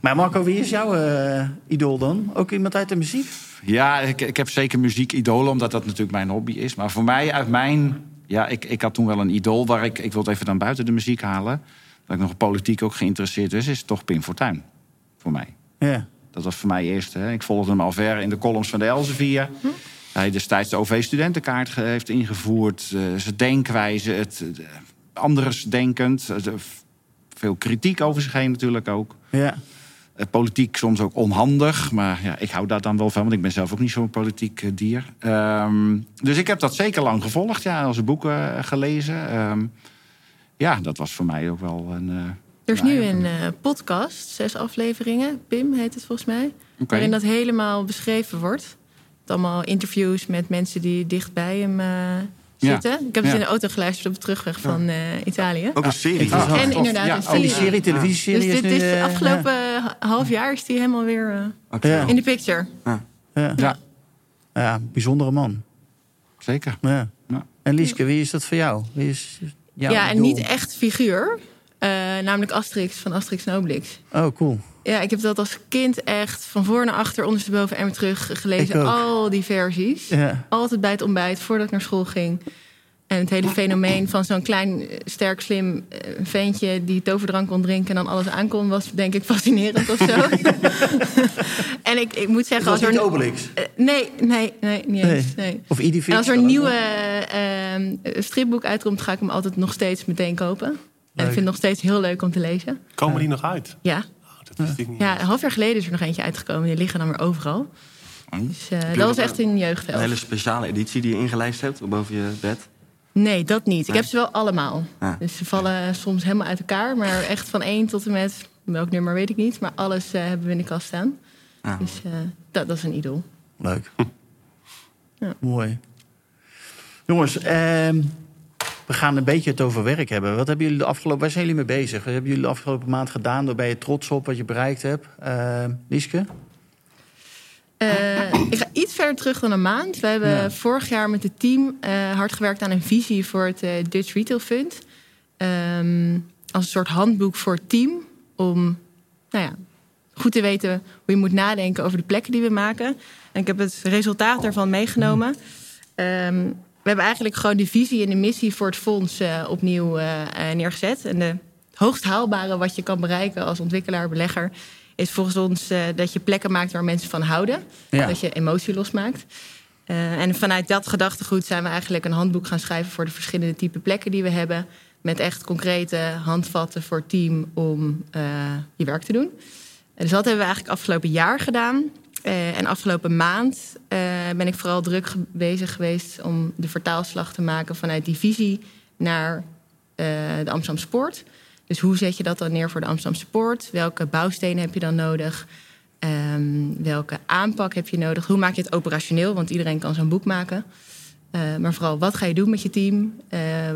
Maar Marco, wie is jouw eh, idool dan? Ook iemand uit de muziek? Ja, ik, ik heb zeker muziek-idolen, omdat dat natuurlijk mijn hobby is. Maar voor mij, uit mijn... Ja, ik, ik had toen wel een idool waar ik... Ik wil het even dan buiten de muziek halen. Dat ik nog politiek ook geïnteresseerd was, is toch Pim Fortuyn. Voor mij. Ja. Dat was voor mij eerst. Hè. Ik volgde hem al ver in de columns van de Elsevier. Hij destijds de OV-studentenkaart heeft ingevoerd. eh, zijn denkwijze, het eh, anders denkend. eh, veel kritiek over zich heen natuurlijk ook. Ja. Politiek soms ook onhandig. Maar ja, ik hou daar dan wel van, want ik ben zelf ook niet zo'n politiek dier. Ehm, dus ik heb dat zeker lang gevolgd, ja, als boeken gelezen. Ehm, ja, dat was voor mij ook wel een. Er is nu ja, een eh, podcast, zes afleveringen. Pim heet het volgens mij. Oké. Waarin dat helemaal beschreven wordt. Met allemaal interviews met mensen die dicht bij hem eh, Ja. zitten. Ik heb het Ja. in de auto geluisterd op de terugweg van eh, Italië. Ook een serie. interessant. en inderdaad Ja, een die serie. serie, televisieserie Dus dit is eh, afgelopen ha- half jaar is hij helemaal weer eh. Ja. in de picture. Ja. Ja. Ja. ja, bijzondere man. Zeker. Ja. Ja. En Lieske, wie is dat voor jou? Wie is jouw ja, en niet echt figuur. Eh, namelijk Asterix van Asterix en Obelix. Oh, cool. Ja, ik heb dat als kind echt van voor naar achter, ondersteboven en weer terug gelezen. Al die versies. Ja. Altijd bij het ontbijt, voordat ik naar school ging. En het hele fenomeen van zo'n klein, sterk, slim eh, ventje... die toverdrank kon drinken en dan alles aankon... was denk ik fascinerend of zo. en ik, ik moet zeggen... Als niet er, Obelix. Eh, nee, nee, nee, niet Nee. eens. Nee. Of En als er een nieuwe ook eh, eh, stripboek uitkomt... ga ik hem altijd nog steeds meteen kopen. En ik vind het nog steeds heel leuk om te lezen. Komen die nog uit? Ja, Oh, dat wist ik niet. ja een half jaar geleden is er nog eentje uitgekomen. Die liggen dan weer overal. Dus eh, dat was echt een Een jeugdheld. hele speciale editie die je ingelijst hebt boven je bed. Nee, dat niet. Ik Nee? heb ze wel allemaal. Dus ze vallen soms helemaal uit elkaar. Maar echt van één tot en met, welk nummer weet ik niet. Maar alles eh, hebben we in de kast staan. Dus eh, dat, dat is een idool. Leuk. Ja. Mooi. Jongens, ehm, we gaan een beetje het over werk hebben. Wat hebben jullie de afgelopen... Waar zijn jullie mee bezig? Wat hebben jullie de afgelopen maand gedaan? Waar ben je trots op wat je bereikt hebt? Ehm Lieske? Eh, ik ga iets verder terug dan een maand. We hebben Ja. vorig jaar met het team eh, hard gewerkt aan een visie voor het Dutch Retail Fund. Ehm, als een soort handboek voor het team. Om nou ja, goed te weten hoe je moet nadenken over de plekken die we maken. En ik heb het resultaat daarvan meegenomen. Ehm, we hebben eigenlijk gewoon de visie en de missie voor het fonds eh, opnieuw eh, eh, neergezet. En de hoogst haalbare wat je kan bereiken als ontwikkelaar, belegger, is volgens ons dat je plekken maakt waar mensen van houden. Ja. Dat je emotie losmaakt. En vanuit dat gedachtegoed zijn we eigenlijk een handboek gaan schrijven voor de verschillende type plekken die we hebben. Met echt concrete handvatten voor het team om je werk te doen. En dus dat hebben we eigenlijk afgelopen jaar gedaan. Uh, en afgelopen maand uh, ben ik vooral druk bezig geweest om de vertaalslag te maken vanuit die visie naar uh, de Amsterdam Sport. Dus hoe zet je dat dan neer voor de Amsterdam Sport? Welke bouwstenen heb je dan nodig? Um, welke aanpak heb je nodig? Hoe maak je het operationeel? Want iedereen kan zo'n boek maken. Maar vooral, wat ga je doen met je team?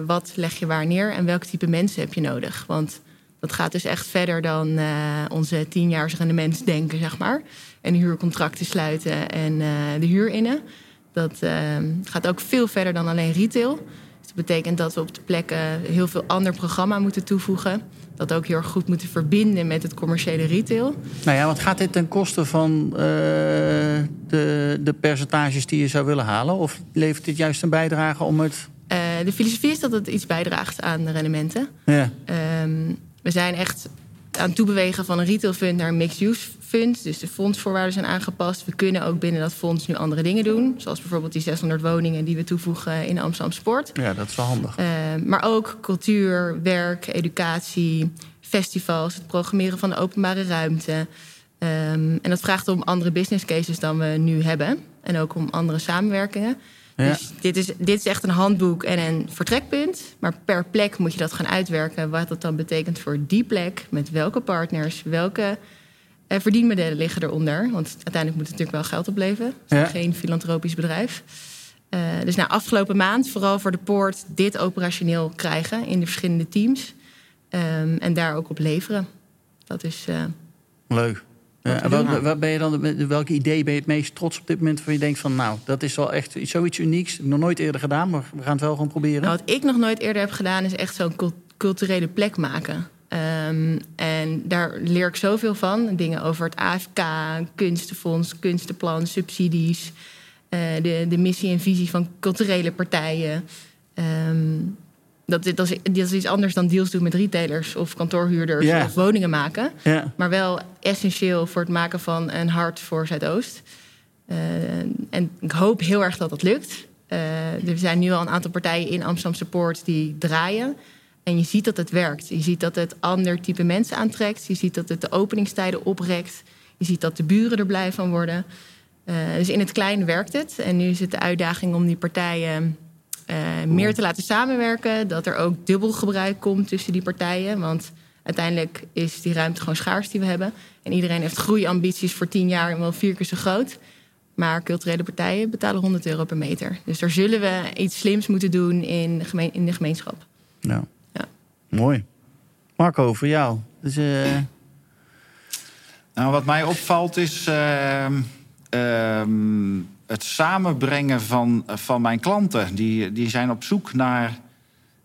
Wat leg je waar neer? En welk type mensen heb je nodig? Want dat gaat dus echt verder dan onze tienjaars rendement denken, zeg maar. En huurcontracten sluiten en de huur innen. Dat ehm, gaat ook veel verder dan alleen retail. Dus dat betekent dat we op de plekken heel veel ander programma moeten toevoegen dat ook heel erg goed moeten verbinden met het commerciële retail. Nou ja, want gaat dit ten koste van uh, de, de percentages die je zou willen halen? Of levert dit juist een bijdrage om het. Uh, de filosofie is dat het iets bijdraagt aan de rendementen. Ja. Um, we zijn echt aan toebewegen van een retail fund naar een mixed-use fund. Dus de fondsvoorwaarden zijn aangepast. We kunnen ook binnen dat fonds nu andere dingen doen. Zoals bijvoorbeeld die 600 woningen die we toevoegen in Amsterdam Sport. Ja, dat is wel handig. Uh, maar ook cultuur, werk, educatie, festivals, het programmeren van de openbare ruimte. Um, en dat vraagt om andere business cases dan we nu hebben. En ook om andere samenwerkingen. Ja. Dus dit is, dit is echt een handboek en een vertrekpunt. Maar per plek moet je dat gaan uitwerken. Wat dat dan betekent voor die plek. Met welke partners, welke uh, verdienmodellen liggen eronder. Want uiteindelijk moet het natuurlijk wel geld opleveren. Het is ja. geen filantropisch bedrijf. Uh, dus nou, afgelopen maand, vooral voor de poort, dit operationeel krijgen in de verschillende teams. Um, en daar ook op leveren. Dat is. Uh, Leuk. Waar, waar ben je dan, welke idee ben je het meest trots op dit moment? Waar je denkt van, nou, dat is wel echt zoiets unieks. Nog nooit eerder gedaan, maar we gaan het wel gewoon proberen. Nou, wat ik nog nooit eerder heb gedaan, is echt zo'n culturele plek maken. Um, en daar leer ik zoveel van. Dingen over het AFK, kunstenfonds, kunstenplan, subsidies. Uh, de, de missie en visie van culturele partijen. Um, dat, dat, is, dat is iets anders dan deals doen met retailers of kantoorhuurders of woningen maken. Maar wel essentieel voor het maken van een hart voor Zuidoost. Uh, en ik hoop heel erg dat dat lukt. Uh, er zijn nu al een aantal partijen in Amsterdam Support die draaien. En je ziet dat het werkt. Je ziet dat het ander type mensen aantrekt. Je ziet dat het de openingstijden oprekt. Je ziet dat de buren er blij van worden. Uh, dus in het klein werkt het. En nu is het de uitdaging om die partijen uh, meer te laten samenwerken. Dat er ook dubbel gebruik komt tussen die partijen. Want uiteindelijk is die ruimte gewoon schaars die we hebben. En iedereen heeft groeiambities voor tien jaar en wel vier keer zo groot. Maar culturele partijen betalen 100 euro per meter. Dus daar zullen we iets slims moeten doen in de, gemeen, in de gemeenschap. Nou, Ja. mooi. Marco, voor jou. Dus, uh, Nou, wat mij opvalt is ehm, ehm, het samenbrengen van, van mijn klanten. Die, die zijn op zoek naar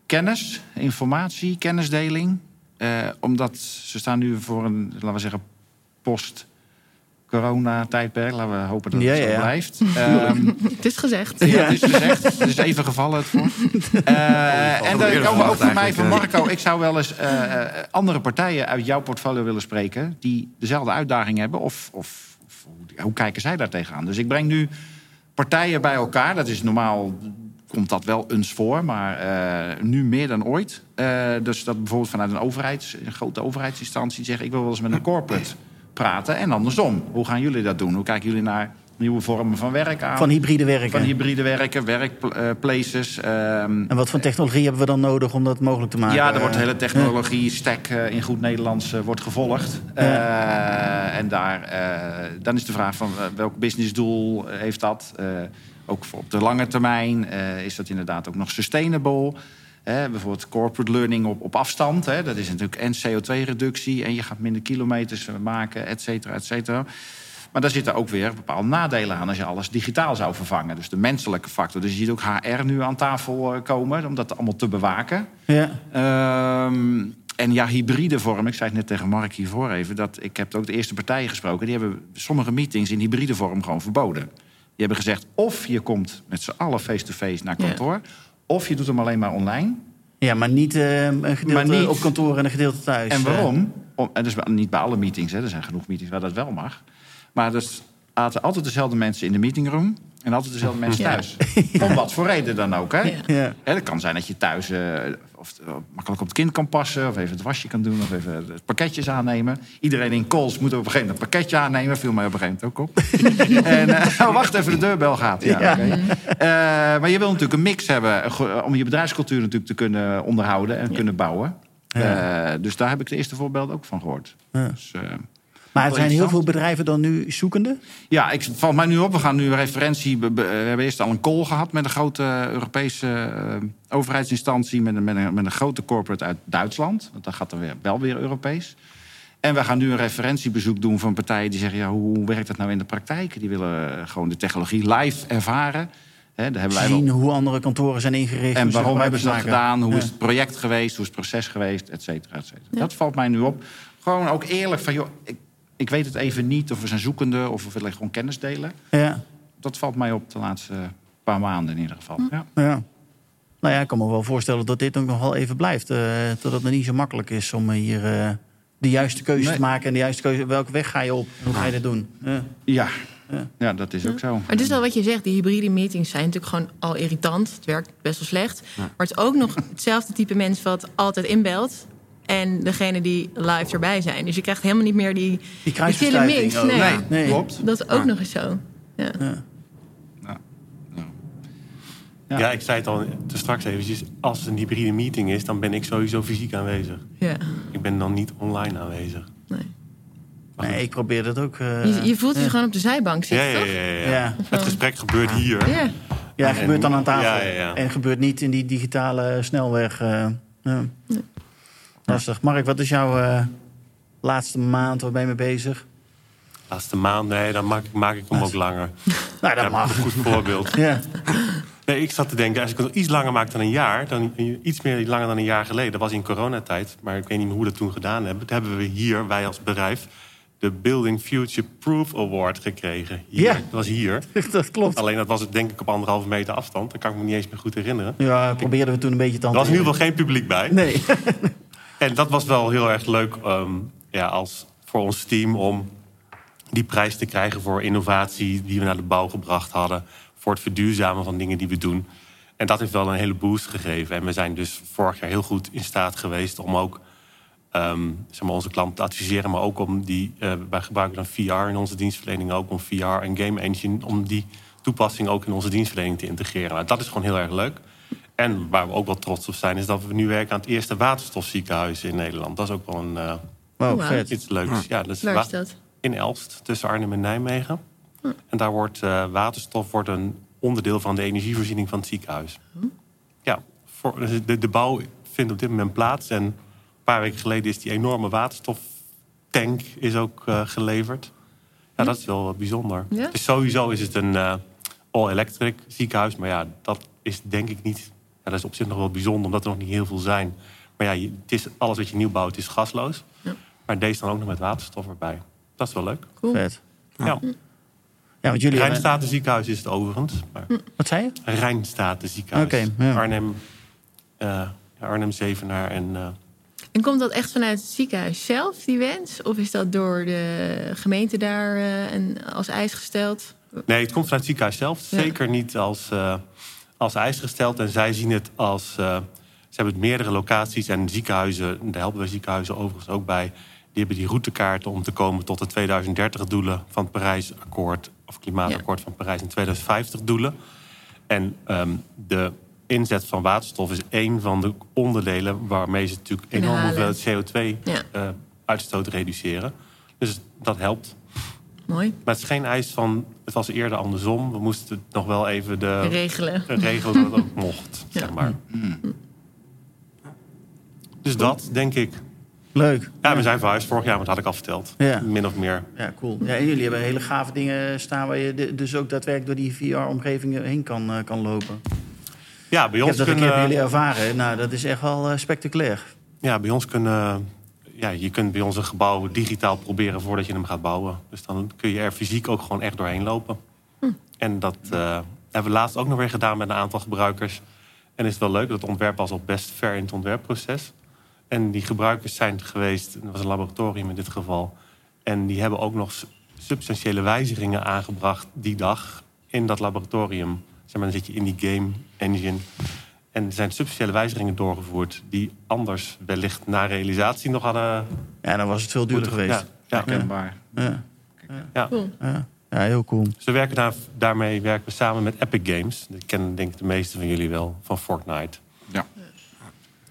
kennis, informatie, kennisdeling. Eh, omdat ze staan nu voor een, laten we zeggen, post-corona-tijdperk. Laten we hopen dat Ja, het zo ja, blijft. Ehm, Het is gezegd. ja, het is gezegd. Het is even gevallen, het voor. Eh, en dan komen ook van mij van Marco. Ik zou wel eens eh, eh, andere partijen uit jouw portfolio willen spreken... die dezelfde uitdaging hebben. Of, of, hoe kijken zij daar tegenaan? Dus ik breng nu partijen bij elkaar. Dat is normaal, komt dat wel eens voor. Maar eh, nu meer dan ooit. Eh, dus dat bijvoorbeeld vanuit een, overheids, een grote overheidsinstantie zegt... ik wil wel eens met een corporate praten. En andersom. Hoe gaan jullie dat doen? Hoe kijken jullie naar nieuwe vormen van werk aan? van hybride werken. Van hybride werken, werkplaces. ehm, En wat voor technologie hebben we dan nodig om dat mogelijk te maken? ja, er wordt de hele technologie stack eh, in goed Nederlands eh, wordt gevolgd. Eh, en daar, eh, dan is de vraag van eh, welk businessdoel eh, heeft dat? Eh, ook voor op de lange termijn eh, is dat inderdaad ook nog sustainable. Hè, bijvoorbeeld corporate learning op, op afstand. Hè, dat is natuurlijk en CO2-reductie en je gaat minder kilometers eh, maken, et cetera, et cetera. Maar daar zitten ook weer bepaalde nadelen aan als je alles digitaal zou vervangen. Dus de menselijke factor. Dus je ziet ook HR nu aan tafel eh, komen om dat allemaal te bewaken. Ja. Ehm, en ja, hybride vorm. Ik zei het net tegen Mark hiervoor even. Dat ik heb ook de eerste partijen gesproken. Die hebben sommige meetings in hybride vorm gewoon verboden. Die hebben gezegd: of je komt met z'n allen face-to-face naar kantoor. Of je doet hem alleen maar online. ja, maar niet eh, een gedeelte Maar niet- op kantoor en een gedeelte thuis. En Eh, waarom? Om, en dus niet bij alle meetings. Hè. Er zijn genoeg meetings waar dat wel mag. Maar dus zaten altijd dezelfde mensen in de meetingroom. En altijd dezelfde mensen Ja. thuis. Om wat voor reden dan ook. Hè? Ja. Hè, het kan zijn dat je thuis eh, of, eh, makkelijk op het kind kan passen... of even het wasje kan doen, of even het pakketjes aannemen. Iedereen in calls moet op een gegeven moment een pakketje aannemen. Viel mij op een gegeven moment ook op. en, eh, oh, wacht even, de deurbel gaat. Ja, maar je wil natuurlijk een mix hebben... om je bedrijfscultuur natuurlijk te kunnen onderhouden en kunnen bouwen. Dus daar heb ik de eerste voorbeeld ook van gehoord. Ja. Dus, Maar er zijn heel veel bedrijven dan nu zoekende. ja, ik valt mij nu op. We gaan nu een referentie. We hebben eerst al een call gehad met een grote Europese eh, overheidsinstantie. Met een, met, een, met een grote corporate uit Duitsland. Want dan gaat er weer, wel weer Europees. En we gaan nu een referentiebezoek doen van partijen die zeggen: ja, hoe werkt dat nou in de praktijk? Die willen eh, gewoon de technologie live ervaren. Hè, daar hebben wij wel- Zien hoe andere kantoren zijn ingericht. en waarom hebben ze dat maken. gedaan? Hoe Ja. is het project geweest? Hoe is het proces geweest? Et cetera, et cetera. Dat valt mij nu op. Gewoon ook eerlijk van, joh, ik, ik weet het even niet. Of we zijn zoekende, of we willen gewoon kennis delen. Ja, Dat valt mij op de laatste paar maanden in ieder geval. Ja. ja. Nou ja, ik kan me wel voorstellen dat dit ook nog wel even blijft. eh dat het nog niet zo makkelijk is om hier eh, de juiste keuze Nee. te maken. En de juiste keuze, welke weg ga je op? Hoe ga je dat doen? Ja. Ja. Ja. ja, dat is ook zo. Maar het is wel wat je zegt, die hybride meetings zijn natuurlijk gewoon al irritant. Het werkt best wel slecht. Maar het is ook nog hetzelfde type mens wat altijd inbelt. En degene die live erbij zijn. Dus je krijgt helemaal niet meer die, Die die mix. Nee. Nee, Nee. klopt. Dat is ook nog eens zo. Ja. Ja. Ja. Ja. ik zei het al te straks eventjes. Als het een hybride meeting is, dan ben ik sowieso fysiek aanwezig. Ja. Ik ben dan niet online aanwezig. Nee. Nee, ik probeer dat ook. eh, Je, je voelt je ja. gewoon op de zijbank zitten, ja, toch? ja, ja, Ja. Het gesprek gebeurt hier. Ja. Ja, het gebeurt dan aan tafel. Ja, ja, ja. En het gebeurt niet in die digitale snelweg. eh, ja. Lastig. Mark, wat is jouw eh, laatste maand? Waar ben je mee bezig? Laatste maand, nee, dan maak, ik- maak ik hem ook langer. Nou, dat Ja, mag. Een goed voorbeeld. Ja. Nee, ik zat te denken, als ik het nog iets langer maak dan een jaar... dan iets meer langer dan een jaar geleden. Dat was in coronatijd, maar ik weet niet meer hoe we dat toen gedaan hebben. Dat hebben we hier, wij als bedrijf... de Building Future Proof Award gekregen. Hier. Ja. Dat was hier. dat klopt. Alleen dat was het denk ik op anderhalve meter afstand. Dat kan ik me niet eens meer goed herinneren. Ja, probeerden we toen een beetje te Er was in ieder geval geen publiek bij. Nee. En dat was wel heel erg leuk ehm, ja, als, voor ons team om die prijs te krijgen voor innovatie die we naar de bouw gebracht hadden. Voor het verduurzamen van dingen die we doen. En dat heeft wel een hele boost gegeven. En we zijn dus vorig jaar heel goed in staat geweest om ook ehm, zeg maar onze klanten te adviseren. Maar ook om die, eh, wij gebruiken dan VR in onze dienstverlening ook. Om VR en Game Engine, om die toepassing ook in onze dienstverlening te integreren. Dat is gewoon heel erg leuk. En waar we ook wel trots op zijn, is dat we nu werken aan het eerste waterstofziekenhuis in Nederland. Dat is ook wel een eh, Wow, Wow. vet. iets leuks. Ja, dat is Waar is dat? in Elst, tussen Arnhem en Nijmegen. En daar wordt eh, waterstof wordt een onderdeel van de energievoorziening van het ziekenhuis. Ja, voor, dus de, de bouw vindt op dit moment plaats. En een paar weken geleden is die enorme waterstoftank is ook eh, geleverd. Ja, dat is wel wat bijzonder. Ja? Dus sowieso is het een eh, all-electric ziekenhuis. Maar ja, dat is denk ik niet... Ja, dat is op zich nog wel bijzonder, omdat er nog niet heel veel zijn. Maar ja, het is, alles wat je nieuw bouwt is gasloos. Ja. Maar deze dan ook nog met waterstof erbij. Dat is wel leuk. Cool. Vet. Ja. Ja, want jullie. Rijnstaten ziekenhuis is het overigens. Maar Wat zei je? Rijnstaten ziekenhuis. Ja. Arnhem, eh, ja, Arnhem Zevenaar en... eh, En komt dat echt vanuit het ziekenhuis zelf, die wens? Of is dat door de gemeente daar eh, en als eis gesteld? Nee, het komt vanuit het ziekenhuis zelf. Ja. Zeker niet als, eh, als eis gesteld. En zij zien het als... eh, ze hebben het meerdere locaties en ziekenhuizen... daar helpen we ziekenhuizen overigens ook bij... die hebben die routekaarten om te komen tot de 2030-doelen... van het Parijsakkoord, of klimaatakkoord van Parijs... en 2050-doelen. En ehm, de inzet van waterstof is één van de onderdelen... waarmee ze natuurlijk enorm Ja. CO2-uitstoot reduceren. Dus dat helpt. Mooi. Maar het is geen eis van... Het was eerder andersom. We moesten het nog wel even de, Regelen. regelen dat het ook mocht, Ja. zeg maar. Dus dat, denk ik. Leuk. Ja, we zijn verhuisd vorig jaar, maar dat had ik al verteld. Ja. Min of meer. Ja, cool. Ja, en jullie hebben hele gave dingen staan... waar je de- dus ook daadwerkelijk door die VR-omgeving heen kan, eh, kan lopen. Ja, bij Ik ons heb dat kunnen... bij jullie ervaren. Nou, dat is echt wel eh, spectaculair. Ja, bij ons kunnen... Ja, je kunt bij ons een gebouw digitaal proberen voordat je hem gaat bouwen. Dus dan kun je er fysiek ook gewoon echt doorheen lopen. En dat eh, hebben we laatst ook nog weer gedaan met een aantal gebruikers. En is het wel leuk, dat ontwerp was al best ver in het ontwerpproces. En die gebruikers zijn geweest, het was een laboratorium in dit geval... en die hebben ook nog substantiële wijzigingen aangebracht die dag... in dat laboratorium. Zeg maar, dan zit je in die game engine. En er zijn substantiële wijzigingen doorgevoerd... die anders wellicht na realisatie nog hadden... Ja, dan was het veel duurder geweest. Ja, ja. Herkenbaar. Ja. Ja. Ja. ja, heel cool. Ze werken daar, daarmee werken we samen met Epic Games. Dat kennen denk ik de meeste van jullie wel, van Fortnite. Ja.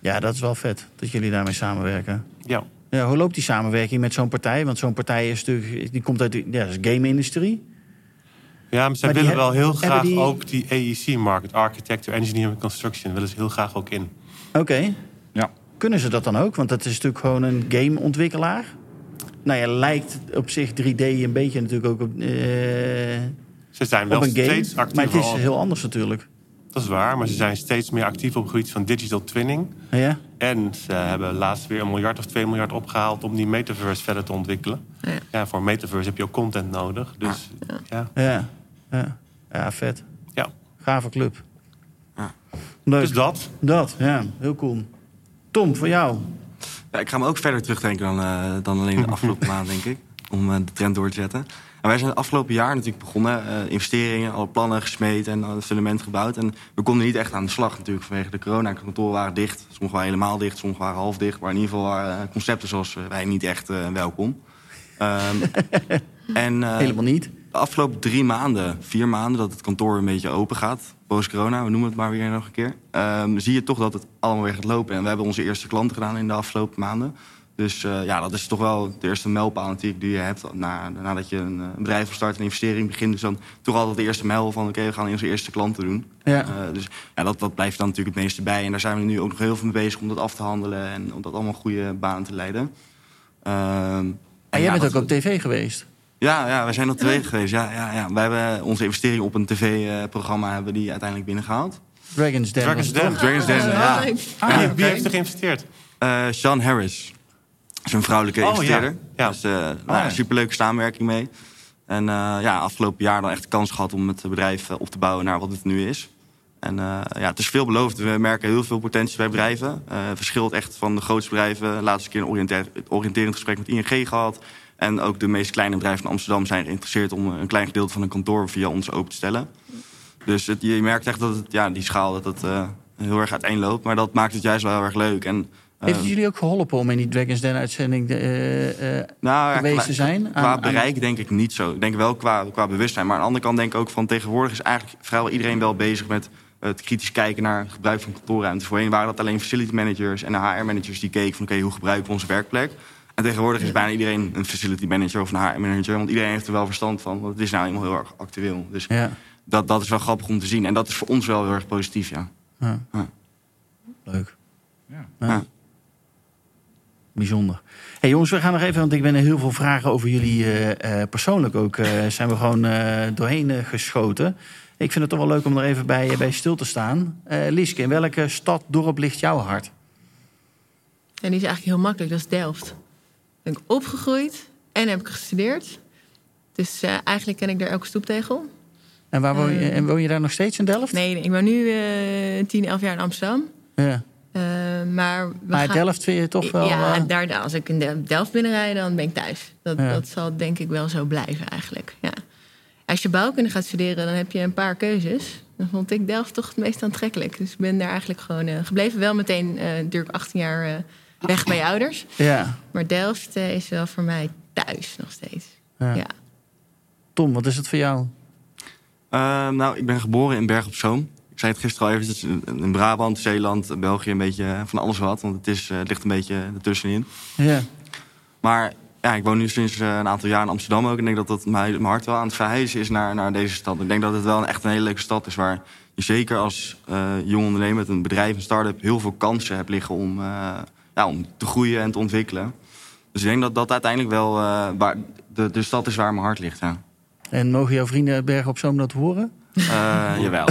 Ja, dat is wel vet dat jullie daarmee samenwerken. Ja, Ja, hoe loopt die samenwerking met zo'n partij? Want zo'n partij is natuurlijk, die komt uit de ja, game-industrie. Ja maar zij Maar die willen wel heel graag die- ook die AEC-market... Architecture, Engineering and Construction... willen ze heel graag ook in. Oké. Ja. Kunnen ze dat dan ook? Want dat is natuurlijk gewoon een gameontwikkelaar. Nou ja, lijkt op zich 3D een beetje natuurlijk ook op, eh, Ze zijn wel game. steeds actief. Maar het is heel anders natuurlijk. Dat is waar, maar ze zijn steeds meer actief op het gebied van digital twinning. Ja? En ze hebben laatst weer een miljard of twee miljard opgehaald... om die metaverse verder te ontwikkelen. Ja. Ja, voor een metaverse heb je ook content nodig. Dus ja, Ja. Ja, ja vet. ja. Gave club. Ja. Leuk. Dus dat. Dat, ja. Heel cool. Tom, voor jou. Ja, ik ga me ook verder terugdenken dan, eh, dan alleen de afgelopen maand, denk ik. Om eh, de trend door te zetten. En wij zijn het afgelopen jaar natuurlijk begonnen. eh, investeringen, alle plannen gesmeed en het fundament gebouwd. En we konden niet echt aan de slag natuurlijk vanwege de corona. De kantoren waren dicht. Sommige waren helemaal dicht, sommige waren half dicht. Maar in ieder geval waren eh, concepten zoals wij niet echt eh, welkom. Ehm, en, eh, Helemaal niet. De afgelopen drie maanden, vier maanden, dat het kantoor een beetje open gaat, post-corona, we noemen het maar weer nog een keer, ehm, zie je toch dat het allemaal weer gaat lopen. En we hebben onze eerste klanten gedaan in de afgelopen maanden. Dus eh, ja, dat is toch wel de eerste mijlpaal natuurlijk die je hebt na, nadat je een, een bedrijf start, een investering begint. Dus dan toch altijd de eerste mijl van oké, we gaan onze eerste klanten doen. Ja. Eh, dus ja, dat, dat blijft dan natuurlijk het meeste bij. En daar zijn we nu ook nog heel veel mee bezig om dat af te handelen en om dat allemaal goede banen te leiden. Ehm, En en jij ja, bent ook op tv geweest. Ja, ja, wij zijn er twee geweest. Ja, ja, ja. Wij hebben onze investering op een tv-programma hebben die uiteindelijk binnengehaald. Dragons Den. Dragons Den. Dragons Den, Oh, ja. Ah, wie, oké. wie heeft er geïnvesteerd? Eh Sean Harris. Dat is een vrouwelijke Oh, investeerder. ja. Ja. Dus eh nou, ja. superleuke samenwerking mee. En eh, ja, afgelopen jaar dan echt de kans gehad om het bedrijf op te bouwen naar wat het nu is. En eh, ja, het is veelbelovend. We merken heel veel potentie bij bedrijven. Eh verschilt echt van de grootste bedrijven. Laatste keer een oriënterend gesprek met ING gehad. En ook de meest kleine bedrijven van Amsterdam zijn geïnteresseerd om een klein gedeelte van een kantoor via ons open te stellen. Dus het, je merkt echt dat het, ja, die schaal dat het, eh, heel erg uiteenloopt. Maar dat maakt het juist wel heel erg leuk. En, eh, Heeft het jullie ook geholpen om in die Dragons Den uitzending eh, eh, nou, geweest qua- te zijn? Qua Aan- aan- bereik denk ik niet zo. Ik denk wel qua, qua bewustzijn. Maar aan de andere kant denk ik ook van tegenwoordig is eigenlijk vrijwel iedereen wel bezig met het kritisch kijken naar het gebruik van kantoorruimte. Voorheen waren dat alleen facility managers en HR-managers die keken van oké, hoe gebruiken we onze werkplek? En tegenwoordig is bijna iedereen een facility manager of een HR-manager. Want iedereen heeft er wel verstand van. Want het is nou helemaal heel erg actueel. Dus Ja. dat, dat is wel grappig om te zien. En dat is voor ons wel heel erg positief, ja. Ja. Ja. Leuk. Ja. Bijzonder. Hey jongens, we gaan nog even, want ik ben er heel veel vragen over jullie eh, eh, persoonlijk ook. eh, zijn we gewoon eh, doorheen geschoten. Ik vind het toch wel leuk om er even bij, bij stil te staan. Eh Lieske, in welke stad, dorp ligt jouw hart? En die is eigenlijk heel makkelijk, dat is Delft. Ben ik opgegroeid en heb ik gestudeerd. Dus eh, eigenlijk ken ik daar elke stoeptegel. En, waar woon je, Eh. en woon je daar nog steeds in Delft? Nee, nee, ik woon nu eh 10, 11 jaar in Amsterdam. Ja. Eh, maar Maar gaan- Delft vind je toch wel... Ja, eh, daar, als ik in Del- Delft binnenrijd, dan ben ik thuis. Dat, Ja. dat zal denk ik wel zo blijven eigenlijk. Ja. Als je bouwkunde gaat studeren, dan heb je een paar keuzes. Dan vond ik Delft toch het meest aantrekkelijk. Dus ik ben daar eigenlijk gewoon gebleven. Wel meteen eh natuurlijk 18 jaar weg bij je ouders. ja. Maar Delft eh, is wel voor mij thuis nog steeds. Ja. Ja. Tom, wat is het voor jou? Eh, nou, ik ben geboren in Berg op Zoom. Ik zei het gisteren al eventjes, in in Brabant, Zeeland, België, een beetje eh, van alles wat. Want het, is, eh, het ligt een beetje ertussenin. Ja. Maar ja, ik woon nu sinds een aantal jaar in Amsterdam ook. En ik denk dat dat mijn, mijn hart wel aan het verhuizen is naar, naar deze stad. Ik denk dat het wel een, echt een hele leuke stad is... waar je zeker als eh jong ondernemer met een bedrijf, een start-up... heel veel kansen hebt liggen om, eh, ja, om te groeien en te ontwikkelen. Dus ik denk dat dat uiteindelijk wel eh, waar, de, de stad is waar mijn hart ligt, ja. En mogen jouw vrienden uit Bergen op Zoom dat horen? Eh, jawel.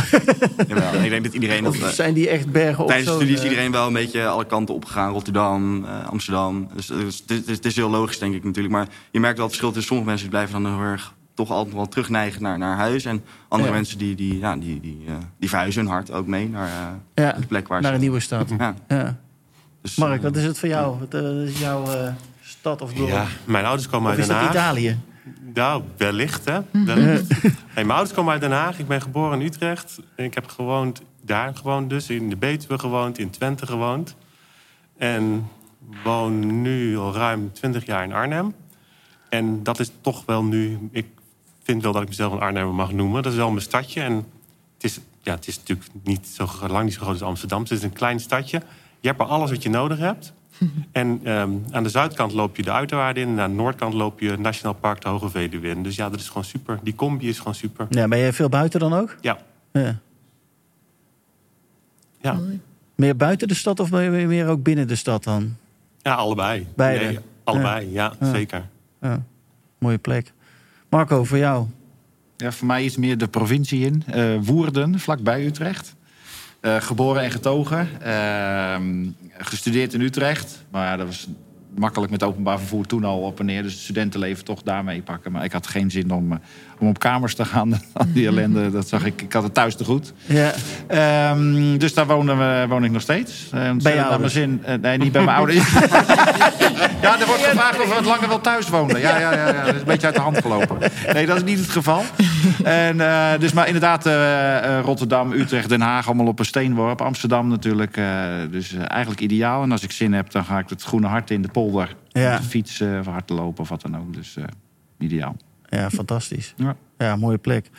jawel. En ik denk dat iedereen... Of eh, zijn die echt Bergen op Tijdens de studie is iedereen wel een beetje alle kanten opgegaan. Rotterdam, Amsterdam. Dus, dus het, is, het is heel logisch, denk ik natuurlijk. Maar je merkt wel het verschil tussen sommige mensen... die blijven dan heel erg toch altijd wel terugneigen naar, naar huis. En andere Ja. mensen die, die, ja, die, die, die verhuizen hun hart ook mee naar de plek waar naar ze... een nieuwe stad. Ja, Ja. Dus, Mark, eh, wat is het voor jou? Wat eh, is jouw eh, stad of dorp? Ja, mijn ouders komen uit Den dat Haag. Italië? Nou, wellicht, hè. Wellicht. Hey, mijn ouders komen uit Den Haag. Ik ben geboren in Utrecht. Ik heb gewoond, daar gewoond dus. In de Betuwe gewoond, in Twente gewoond. En woon nu al ruim 20 jaar in Arnhem. En dat is toch wel nu... Ik vind wel dat ik mezelf een Arnhemmer mag noemen. Dat is wel mijn stadje. En het is, ja, het is natuurlijk niet zo, lang niet zo groot als Amsterdam. Het is een klein stadje. Je hebt er alles wat je nodig hebt. En ehm, aan de zuidkant loop je de uiterwaarden in. En aan de noordkant loop je het Nationaal Park de Hoge Veluwe in. Dus ja, dat is gewoon super. Die combi is gewoon super. Ja, ben je veel buiten dan ook? Ja, Ja. ja. Meer buiten de stad of ben je meer ook binnen de stad dan? ja allebei. Beide? Nee, allebei, ja, Ja. zeker. Ja. Mooie plek. Marco, voor jou? Ja, voor mij iets meer de provincie in. Eh, Woerden, vlakbij Utrecht. Eh, geboren en getogen. Ehm, gestudeerd in Utrecht. Maar dat was makkelijk met openbaar vervoer toen al op en neer. Dus het studentenleven toch daarmee pakken. Maar ik had geen zin om, eh, om op kamers te gaan. Die ellende, dat zag ik. Ik had het thuis te goed. Ja. Ehm, dus daar wonen we, woon ik nog steeds. Eh, ontzettend naar mijn zin. Eh, nee, niet bij mijn ouders. ja, er wordt gevraagd of we wat langer wel thuis wonen. Ja, ja, ja, ja, dat is een beetje uit de hand gelopen. Nee, dat is niet het geval. En, dus maar inderdaad, Rotterdam, Utrecht, Den Haag, allemaal op een steenworp. Amsterdam natuurlijk. dus eigenlijk ideaal. En als ik zin heb, dan ga ik het groene hart in de polder. Ja. Met de fiets eh, of hard lopen of wat dan ook. Dus eh, ideaal. Ja, fantastisch. Ja. Ja, mooie plek.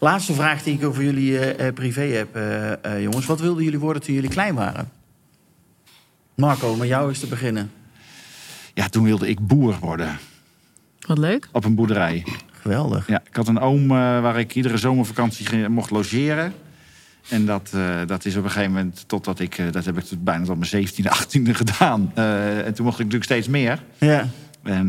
Laatste vraag die ik over jullie eh, eh, privé heb, jongens. Wat wilden jullie worden toen jullie klein waren? Marco, met jou is te beginnen. ja, toen wilde ik boer worden. Wat leuk. Op een boerderij. Geweldig. Ja, ik had een oom eh, waar ik iedere zomervakantie mocht logeren. En dat, eh, dat is op een gegeven moment, totdat ik, eh, dat heb ik tot bijna tot mijn 17e, 18e gedaan. Eh, en toen mocht ik natuurlijk steeds meer. Ja. En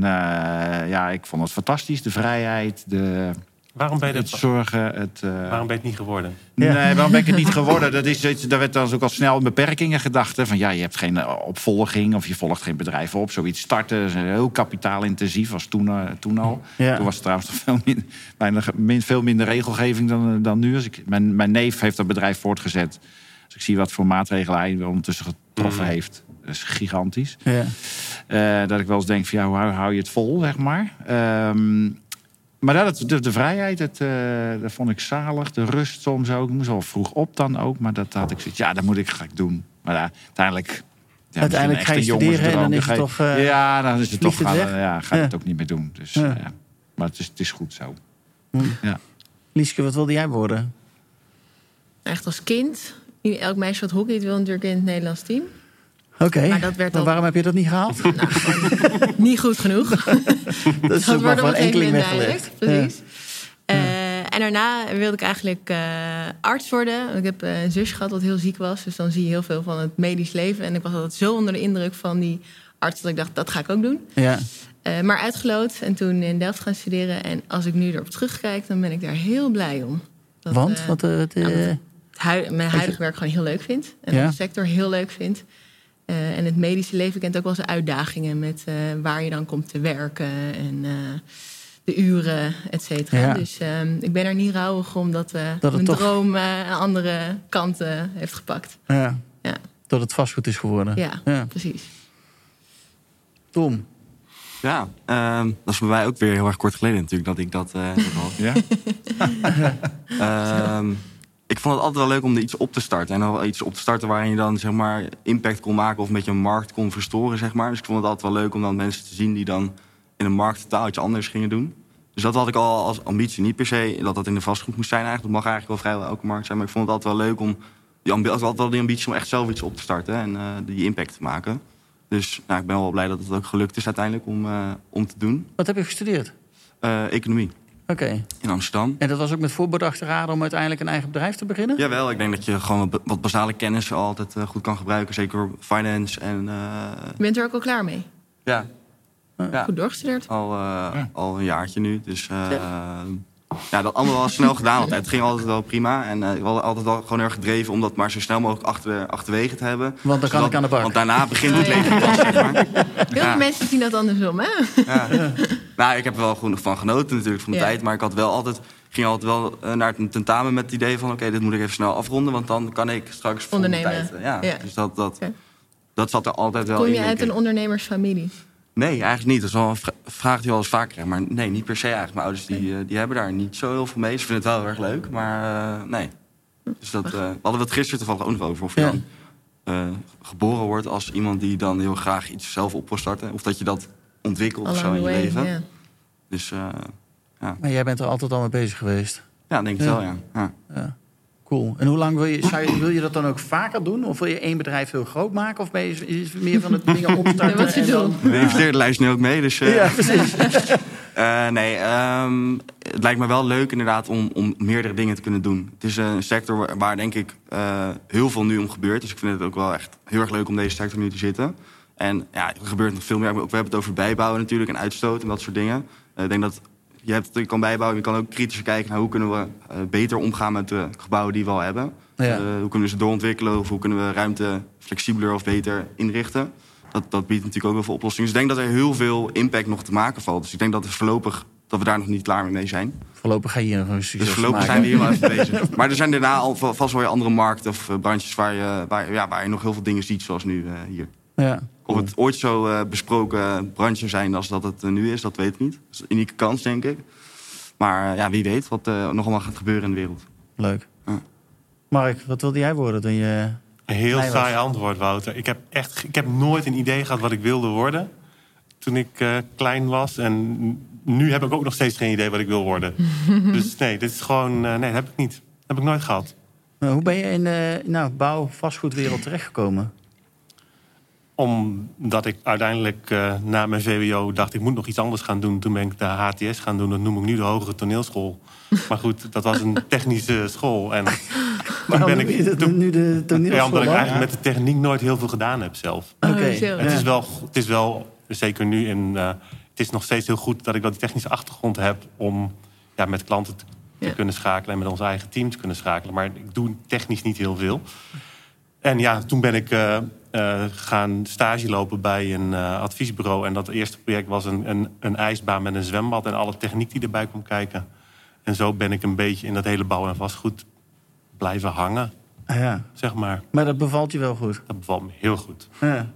ja, ik vond het fantastisch. De vrijheid, de, Waarom ben je het dat, zorgen. Het, eh, waarom ben je het niet geworden? Ja. Nee, waarom ben ik het niet geworden? Dat is, iets- daar werd dan ook al snel beperkingen gedacht. Hè? Van ja, je hebt geen eh, opvolging of je volgt geen bedrijf op. Zoiets starten is heel kapitaalintensief, was toen, eh, toen al. Ja. Toen was er trouwens nog veel, min, bijna, min- veel minder regelgeving dan, dan nu. Als ik, mijn, mijn neef heeft dat bedrijf voortgezet. Dus ik zie wat voor maatregelen hij ondertussen getroffen Mhm. heeft. Dat is gigantisch. Ja. Eh, dat ik wel eens denk van ja, hoe hou, hou je het vol, zeg maar. Ehm, maar dat, de, de vrijheid, het, eh, dat vond ik zalig. De rust soms ook. Ik moest wel vroeg op dan ook. Maar dat had ik zoiets, ja, dat moet ik, ga ik doen. Maar ja, uiteindelijk... Ja, Uiteindelijk ga je misschien een studeren en dan is het toch, eh, ja, dan is het toch... het Gaan, ja, ga je Ja. het ook niet meer doen. Dus, Ja. eh, ja. Maar het is, het is goed zo. Lieske, wat wilde jij worden? Echt als kind. Elk meisje wat hockeyt wil natuurlijk in het Nederlands team. Oké, Maar dat werd maar al- waarom heb je dat niet gehaald? Niet goed genoeg. dat is Dat maar voor enkeling weggelegd. Precies. Eh, en daarna wilde ik eigenlijk eh, arts worden. Ik heb eh, een zusje gehad wat heel ziek was. Dus dan zie je heel veel van het medisch leven. En ik was altijd zo onder de indruk van die arts... dat ik dacht, dat ga ik ook doen. Ja. Maar uitgeloot en toen in Delft gaan studeren. En als ik nu erop terugkijk, dan ben ik daar heel blij om. Dat, Want? Wat, nou, mijn huidige werk gewoon heel leuk vind. En Ja. de sector heel leuk vind. Eh, en het medische leven kent ook wel zijn uitdagingen... met eh, waar je dan komt te werken en eh, de uren, et cetera. Ja. Dus ehm, ik ben er niet rouwig om dat, mijn toch- droom eh, een andere kant heeft gepakt. ja. Ja. Dat het vastgoed is geworden. Ja, Ja. precies. Tom. Ja, ehm, dat is bij mij ook weer heel erg kort geleden natuurlijk dat ik dat eh, gehad. Ja? Ehm, ik vond het altijd wel leuk om er iets op te starten. En dan wel iets op te starten waarin je dan zeg maar impact kon maken of een beetje een markt kon verstoren, zeg maar. Dus ik vond het altijd wel leuk om dan mensen te zien die dan in een markt totaal iets anders gingen doen. Dus dat had ik al als ambitie. Niet per se dat dat in de vastgoed moest zijn eigenlijk. Dat mag eigenlijk wel vrijwel elke markt zijn. Maar ik vond het altijd wel leuk om... Die altijd wel die ambitie om echt zelf iets op te starten. En eh, die impact te maken. Dus nou, ik ben wel blij dat het ook gelukt is uiteindelijk om, eh, om te doen. Wat heb je gestudeerd? Eh, economie Oké. in Amsterdam. En dat was ook met voorbedachte raden om uiteindelijk een eigen bedrijf te beginnen? Jawel, ik denk dat je gewoon wat, basale kennis altijd eh, goed kan gebruiken. Zeker finance en... eh, Je bent er ook al klaar mee. ja, ja, Goed doorgestudeerd. al, eh, al een jaartje nu. Dus eh, ja, dat allemaal wel snel gedaan altijd. Het ging altijd wel prima. En eh, ik was altijd wel gewoon erg gedreven om dat maar zo snel mogelijk achter, achterwege te hebben. Want dan kan Zodat- ik aan de bak. Want daarna begint het ja. leven pas, zeg maar. Heel Ja. veel mensen zien dat andersom, hè? Ja. Nou, ik heb er wel gewoon van genoten natuurlijk van de Ja. tijd. Maar ik had wel altijd, ging altijd wel eh, naar het tentamen met het idee van... oké, dit moet ik even snel afronden, want dan kan ik straks Ondernemen. tijd... eh, Ja, Ja. dus dat, dat, dat zat er altijd wel Kom in. je denk uit een ondernemersfamilie? Nee, eigenlijk niet. Dat is wel een vra- vraag die je wel eens vaker krijgt. Maar nee, niet per se eigenlijk. Mijn ouders die, eh, die hebben daar niet zo heel veel mee. Ze vinden het wel heel erg leuk, maar eh, nee. Dus dat, eh, we hadden het gisteren toevallig ook nog over. Of je Ja. dan eh, geboren wordt als iemand die dan heel graag iets zelf op wil starten. Of dat je dat ontwikkelt of zo in je way, leven. ja. Dus eh, Maar jij bent er altijd al mee bezig geweest. ja, denk ik Ja. wel, ja. ja. Ja. Cool. En hoe lang wil je, zou je, wil je dat dan ook vaker doen? Of wil je één bedrijf heel groot maken? Of ben je is meer van het dingen opstarten? Ja, wat je dan-. De investeerderlijst nu ook mee, dus... eh, Ja, precies. Eh, nee, ehm, het lijkt me wel leuk inderdaad om, om meerdere dingen te kunnen doen. Het is een sector waar, waar denk ik eh, heel veel nu om gebeurt. Dus ik vind het ook wel echt heel erg leuk om deze sector nu te zitten. En ja, er gebeurt nog veel meer. We hebben het over bijbouwen natuurlijk en uitstoot en dat soort dingen. Eh, ik denk dat je, hebt, je kan bijbouwen, je kan ook kritischer kijken naar hoe kunnen we eh, beter omgaan met de gebouwen die we al hebben. Ja. Eh, hoe kunnen we ze doorontwikkelen of hoe kunnen we ruimte flexibeler of beter inrichten. Dat, dat biedt natuurlijk ook heel veel oplossingen. Dus ik denk dat er heel veel impact nog te maken valt. Dus ik denk dat het voorlopig dat we daar nog niet klaar mee zijn. Voorlopig ga je hier nog een succes Dus voorlopig zijn we hier wel even bezig. Maar er zijn daarna al va- vast wel weer andere markten of branches waar je, waar, ja, waar je nog heel veel dingen ziet, zoals nu hier. Ja. Of het ooit zo eh, besproken branche zijn als dat het eh, nu is, dat weet ik niet. Dat is een unieke kans, denk ik. Maar eh, ja, wie weet wat eh, nog allemaal gaat gebeuren in de wereld. Leuk. Ja. Mark, wat wilde jij worden toen je... Een heel saai antwoord, Wouter. Ik heb, echt, ik heb nooit een idee gehad wat ik wilde worden toen ik eh, klein was. En nu heb ik ook nog steeds geen idee wat ik wil worden. dus nee, dit is gewoon... nee, dat heb ik niet. Dat heb ik nooit gehad. Nou, hoe ben je in de nou, bouw, vastgoedwereld terechtgekomen? Omdat ik uiteindelijk eh, na mijn VWO dacht... ik moet nog iets anders gaan doen. Toen ben ik de HTS gaan doen. Dat noem ik nu de Hogere Toneelschool. Maar goed, dat was een technische school. En toen ben ik... toen- nu de toneelschool ja, omdat ik eigenlijk met de techniek nooit heel veel gedaan heb zelf. Oké. Oh, zo. Het, is wel, het is wel, zeker nu, in, eh, het is nog steeds heel goed dat ik wel die technische achtergrond heb om ja, met klanten te, te Ja. kunnen schakelen en met ons eigen team te kunnen schakelen. Maar ik doe technisch niet heel veel. En ja, toen ben ik eh, eh, gaan stage lopen bij een eh, adviesbureau. En dat eerste project was een, een, een ijsbaan met een zwembad en alle techniek die erbij kwam kijken. En zo ben ik een beetje in dat hele bouw en vastgoed blijven hangen, Ah, ja. zeg maar. Maar dat bevalt je wel goed. Dat bevalt me heel goed. Ja.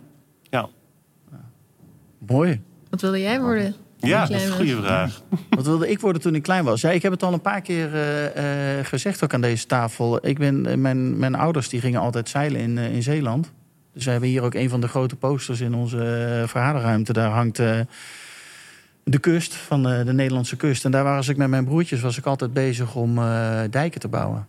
Ja, Mooi. Wat wilde jij worden? ja dat is een goede vraag. Wat wilde ik worden toen ik klein was? Ja, ik heb het al een paar keer eh, eh, gezegd ook aan deze tafel. Ik ben, mijn, mijn ouders die gingen altijd zeilen in, in Zeeland. Dus we hebben hier ook een van de grote posters in onze eh, vergaderruimte. Daar hangt eh, de kust van eh, de Nederlandse kust. En daar was ik met mijn broertjes was ik altijd bezig om dijken te bouwen.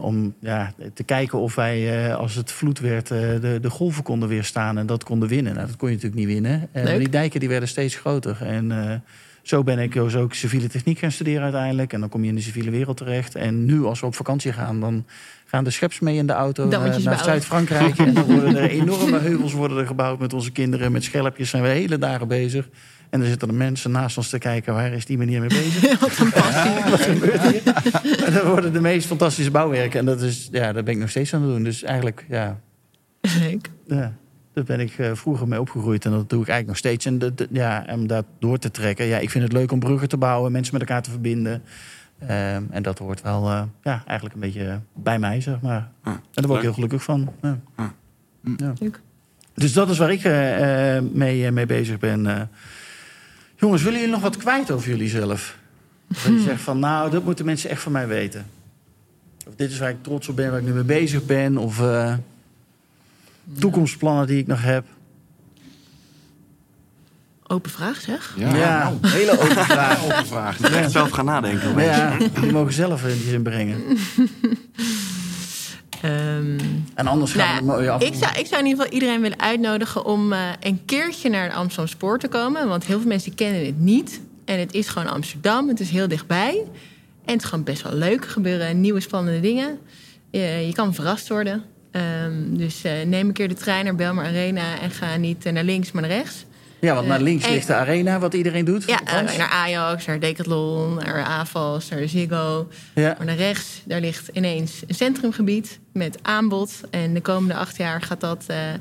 Om ja, te kijken of wij, als het vloed werd, de, de golven konden weerstaan en dat konden winnen. Nou, dat kon je natuurlijk niet winnen. Maar Leuk. die dijken die werden steeds groter. En zo ben ik dus ook civiele techniek gaan studeren uiteindelijk. En dan kom je in de civiele wereld terecht. En nu, als we op vakantie gaan, dan gaan de scheps mee in de auto eh, naar. Zuid-Frankrijk. en dan worden er enorme heuvels worden er gebouwd met onze kinderen. Met schelpjes zijn we hele dagen bezig. En er zitten er mensen naast ons te kijken, waar is die meneer mee bezig? Wat een passie. Wat gebeurt hier? En dat worden de meest fantastische bouwwerken. En dat is, ja, daar ben ik nog steeds aan het doen. Dus eigenlijk, ja, Leuk. ja daar ben ik eh, vroeger mee opgegroeid. En dat doe ik eigenlijk nog steeds. En dat- ja, om dat door te trekken. Ja, ik vind het leuk om bruggen te bouwen, mensen met elkaar te verbinden. Ehm, en dat hoort wel eh, ja, eigenlijk een beetje bij mij, zeg maar. En daar word ik heel gelukkig van. Ja. Ja. Ja. Leuk. Dus dat is waar ik eh, mee, mee bezig ben. eh. jongens, willen jullie nog wat kwijt over jullie zelf? Dat je zegt van, nou, dat moeten mensen echt van mij weten. Of dit is waar ik trots op ben, waar ik nu mee bezig ben. Of eh, toekomstplannen die ik nog heb. Open vraag, zeg. Ja, Ja, nou, hele open vraag. open vraag. Ik moet echt zelf gaan nadenken. Maar ja, jullie mogen zelf eh, die inbrengen. Ehm, En anders gaan we Nou het mooi af. ik, zou, ik zou in ieder geval iedereen willen uitnodigen om eh, een keertje naar de Amsterdam Spoor te komen. Want heel veel mensen kennen het niet. En het is gewoon Amsterdam. Het is heel dichtbij. En het is gewoon best wel leuk. Er gebeuren nieuwe spannende dingen. Je, je kan verrast worden. Ehm, dus eh, neem een keer de trein naar Belmar Arena en ga niet eh, naar links, maar naar rechts. Ja, want naar links en- ligt de arena, wat iedereen doet. Ja, eh, naar Ajax, naar Decathlon, naar AFAS, naar Ziggo. ja. Maar naar rechts, daar ligt ineens een centrumgebied met aanbod. En de komende acht jaar gaat dat eh, eh,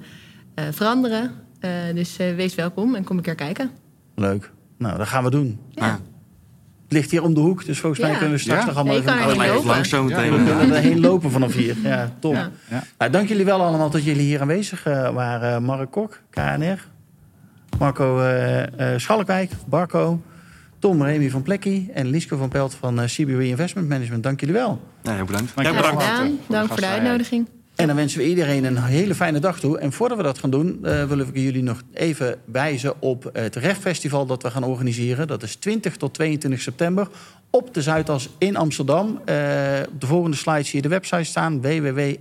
veranderen. Eh, dus eh, wees welkom en kom een keer kijken. Leuk. Nou, dat gaan we doen. Ja. Ligt hier om de hoek, dus volgens mij Ja. kunnen we straks Ja. nog allemaal even... even lopen. langs zo meteen. We eh, kunnen erheen lopen vanaf hier. Ja, top. Ja. Ja. Nou, dank jullie wel allemaal dat jullie hier aanwezig eh, waren. Mark Kok, KNR. Marco uh, Schalkwijk, Barco, Tom Remy van Plekkie en Liske van Pelt van CBW Investment Management. Dank jullie wel. Ja, heel bedankt. Ja, bedankt. Dank voor de uitnodiging. En dan wensen we iedereen een hele fijne dag toe. En voordat we dat gaan doen, uh, willen we jullie nog even wijzen op het Rechtfestival dat we gaan organiseren. Dat is 20 tot 22 september op de Zuidas in Amsterdam. Uh, op de volgende slide zie je de website staan: www.rebf.nl.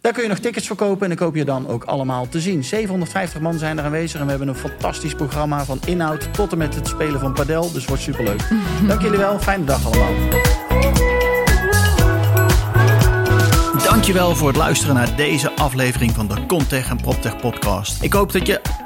Daar kun je nog tickets verkopen en dan koop je dan ook allemaal te zien. 750 man zijn er aanwezig en we hebben een fantastisch programma van inhoud tot en met het spelen van padel. Dus wordt superleuk. Dank jullie wel, fijne dag allemaal. Dankjewel voor het luisteren naar deze aflevering van de Contech en PropTech podcast. Ik hoop dat je